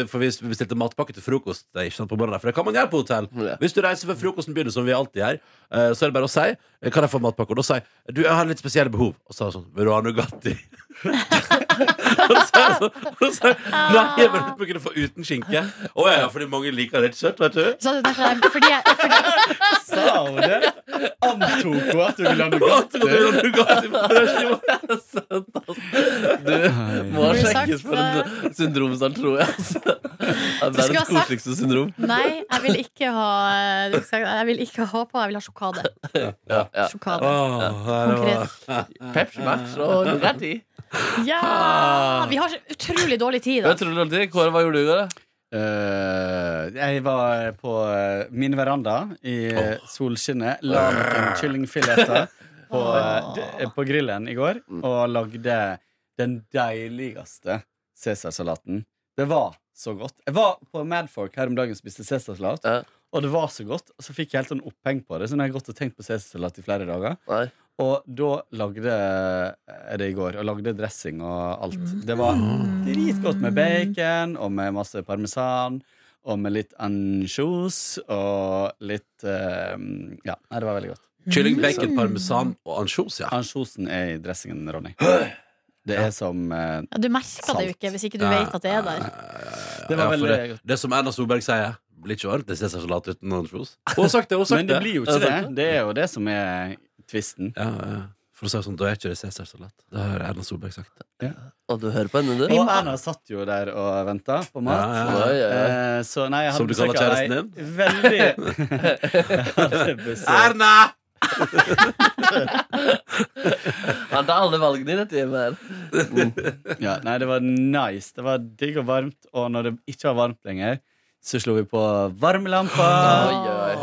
For vi bestilte matpakke til frokost det er ikke sant, på morgenen, For det kan man gjøre på hotell. Hvis du reiser før frokosten begynner, som vi alltid gjør, eh, så er det bare å si Kan jeg få matpakke. Og da sa jeg du, jeg har litt spesielle behov. Og så sa hun sånn Vil du ha Nugatti? og så sa jeg sånn og så sa jeg, Nei, jeg vil ikke kunne få uten skinke. Å ja, ja, fordi mange liker litt søtt, vet du. Så det er derfor jeg, fordi jeg, fordi, Sa hun det? Antok hun at du ville ha Nugatti? at du vil ha Nugatti på. Du må ha sjekkes for en syndromstart, tror jeg. Altså. Det er skulle ha verdens sagt- koseligste syndrom. Nei, jeg vil ikke ha Jeg vil ikke ha på, jeg vil ha sjokade. Ja. Sjokade. Det Pepsi Max og Nugatti. Ja! Vi har så utrolig dårlig tid, da. Kåre, hva gjorde du i går? Eh, jeg var på uh, min veranda i oh. solskinnet. La noen kyllingfileter på, uh, på grillen i går og lagde den deiligste cæsarsalaten. Det var så godt. Jeg var på Madfork her om dagen og spiste cæsarsalat. Ja. Og det var så godt. Og så fikk jeg helt sånn oppheng på det. Så nå har jeg gått og tenkt på cæsarsalat i flere dager. Nei. Og da lagde jeg det i går, og lagde dressing og alt. Det var dritgodt med bacon og med masse parmesan. Og med litt ansjos og litt uh, Ja, nei, det var veldig godt. Kylling, bacon, parmesan og ansjos, ja. Ansjosen er i dressingen, Ronny. Det er som uh, Ja, du merker det jo ikke hvis ikke du vet at det er der. Det var Ja, veldig det, det som Erna Solberg sier, blir ikke ordentlig cæsarsalat uten ansjos. Hun har sagt det. hun har sagt Men det blir jo ikke det. Det er jo det som er tvisten. Ja, ja. For å si sånn, Da er ikke det Cæsarsalat. Det har Erna Solberg sagt. Og du hører på henne, du? Og Erna satt jo der og venta på mat. Ja, ja, ja. Eh, Så nei, jeg Som hadde du kaller besøk av kjæresten din? Veldig Erna! Han tar alle valgene i dette hjemmet her. Ja, nei, det var nice. Det var digg og varmt, og når det ikke var varmt lenger, så slo vi på varmelampa.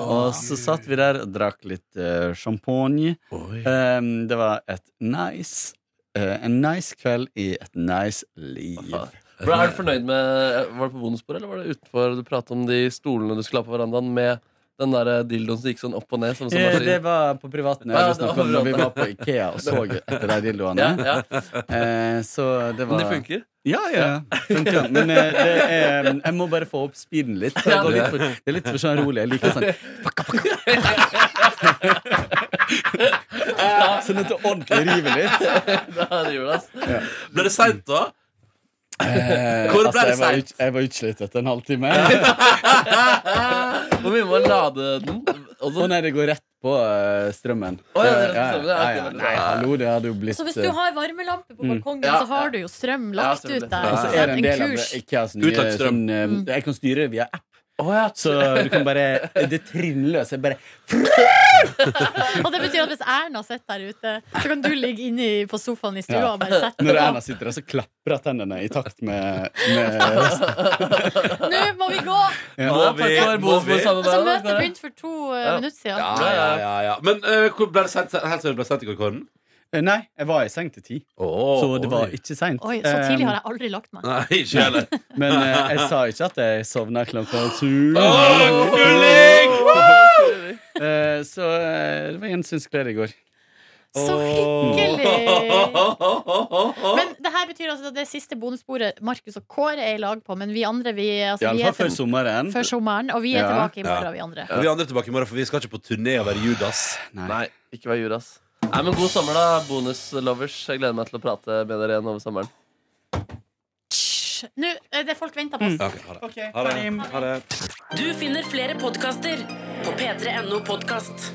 Og så satt vi der og drakk litt uh, champagne. Um, det var et nice uh, En nice kveld i et nice liv. Bro, er du fornøyd med Var det på bonusbordet, eller var det utenfor du pratet om de stolene du skulle ha på verandaen med den der dildoen som gikk sånn opp og ned? Som, som Eh, det var på privaten. Ja, det var når vi var på Ikea og så etter de dildoene. Ja, ja. Eh, så det var Men det funker? Ja, ja. Funker. Men eh, det er, jeg må bare få opp speeden litt. Det, går litt for, det er litt for sånn rolig. Jeg liker sånn Sånn at det ordentlig river litt. River det, ass. Ble det seint, da? Eh, Hvor ble altså, det jeg, var, ut- jeg var utslitt etter en halvtime. Hvor mye må man lade den? Og Å nei, det går rett på uh, strømmen. Å, ja, det rett på Ja, ja, ja, ja, ok, Nei, hallo, det hadde jo blitt Så hvis du eh, har varmelampe på Mm. balkongen, mm. så har du jo strøm lagt Ja, ut der. Og så er det en del av kurs. Ikeas nye strøm. sånn, eh, Jeg kan styre via app. Å, ja. Så du kan bare Det trinnløse er bare Og det betyr at hvis Erna sitter der ute, så kan du ligge inne på sofaen i stua Ja. og bare sette Når. Erna sitter der, så klapper hun tennene i takt med, med Nå må vi gå! Ja. Må vi? Må vi? Altså, møtet begynte for to eh, Ja. minutter siden. Ja, ja, ja, ja. Men uh, hvor ble det sendt, helt seriøst, ble sendt i? Eh, Nei, jeg var i seng til ti, Oh, så det var ikke seint. Oi, så tidlig har jeg aldri lagt meg. Nei, ikke heller. Men eh, jeg sa ikke at jeg sovna klokka sju. Åh, knulling! Eh, så eh, det var gjensynsglede i går. Så hyggelig! Men det her betyr altså at det siste bonussporet Markus og Kåre er i lag på, men vi andre vi, altså, vi er før sommeren. før sommeren, og vi er Ja. tilbake i morgen, Ja. vi andre. Vi andre er tilbake i morgen, for vi skal ikke på turné og være Judas. Nei, ikke være Judas. Nei, men God sommer, da, bonuslovers. Jeg gleder meg til å prate med dere igjen over sommeren. Nå, eh, det folk venter på oss. Ok, ha det. Ha det. Ha det. Du finner flere podkaster på p3.no podkast.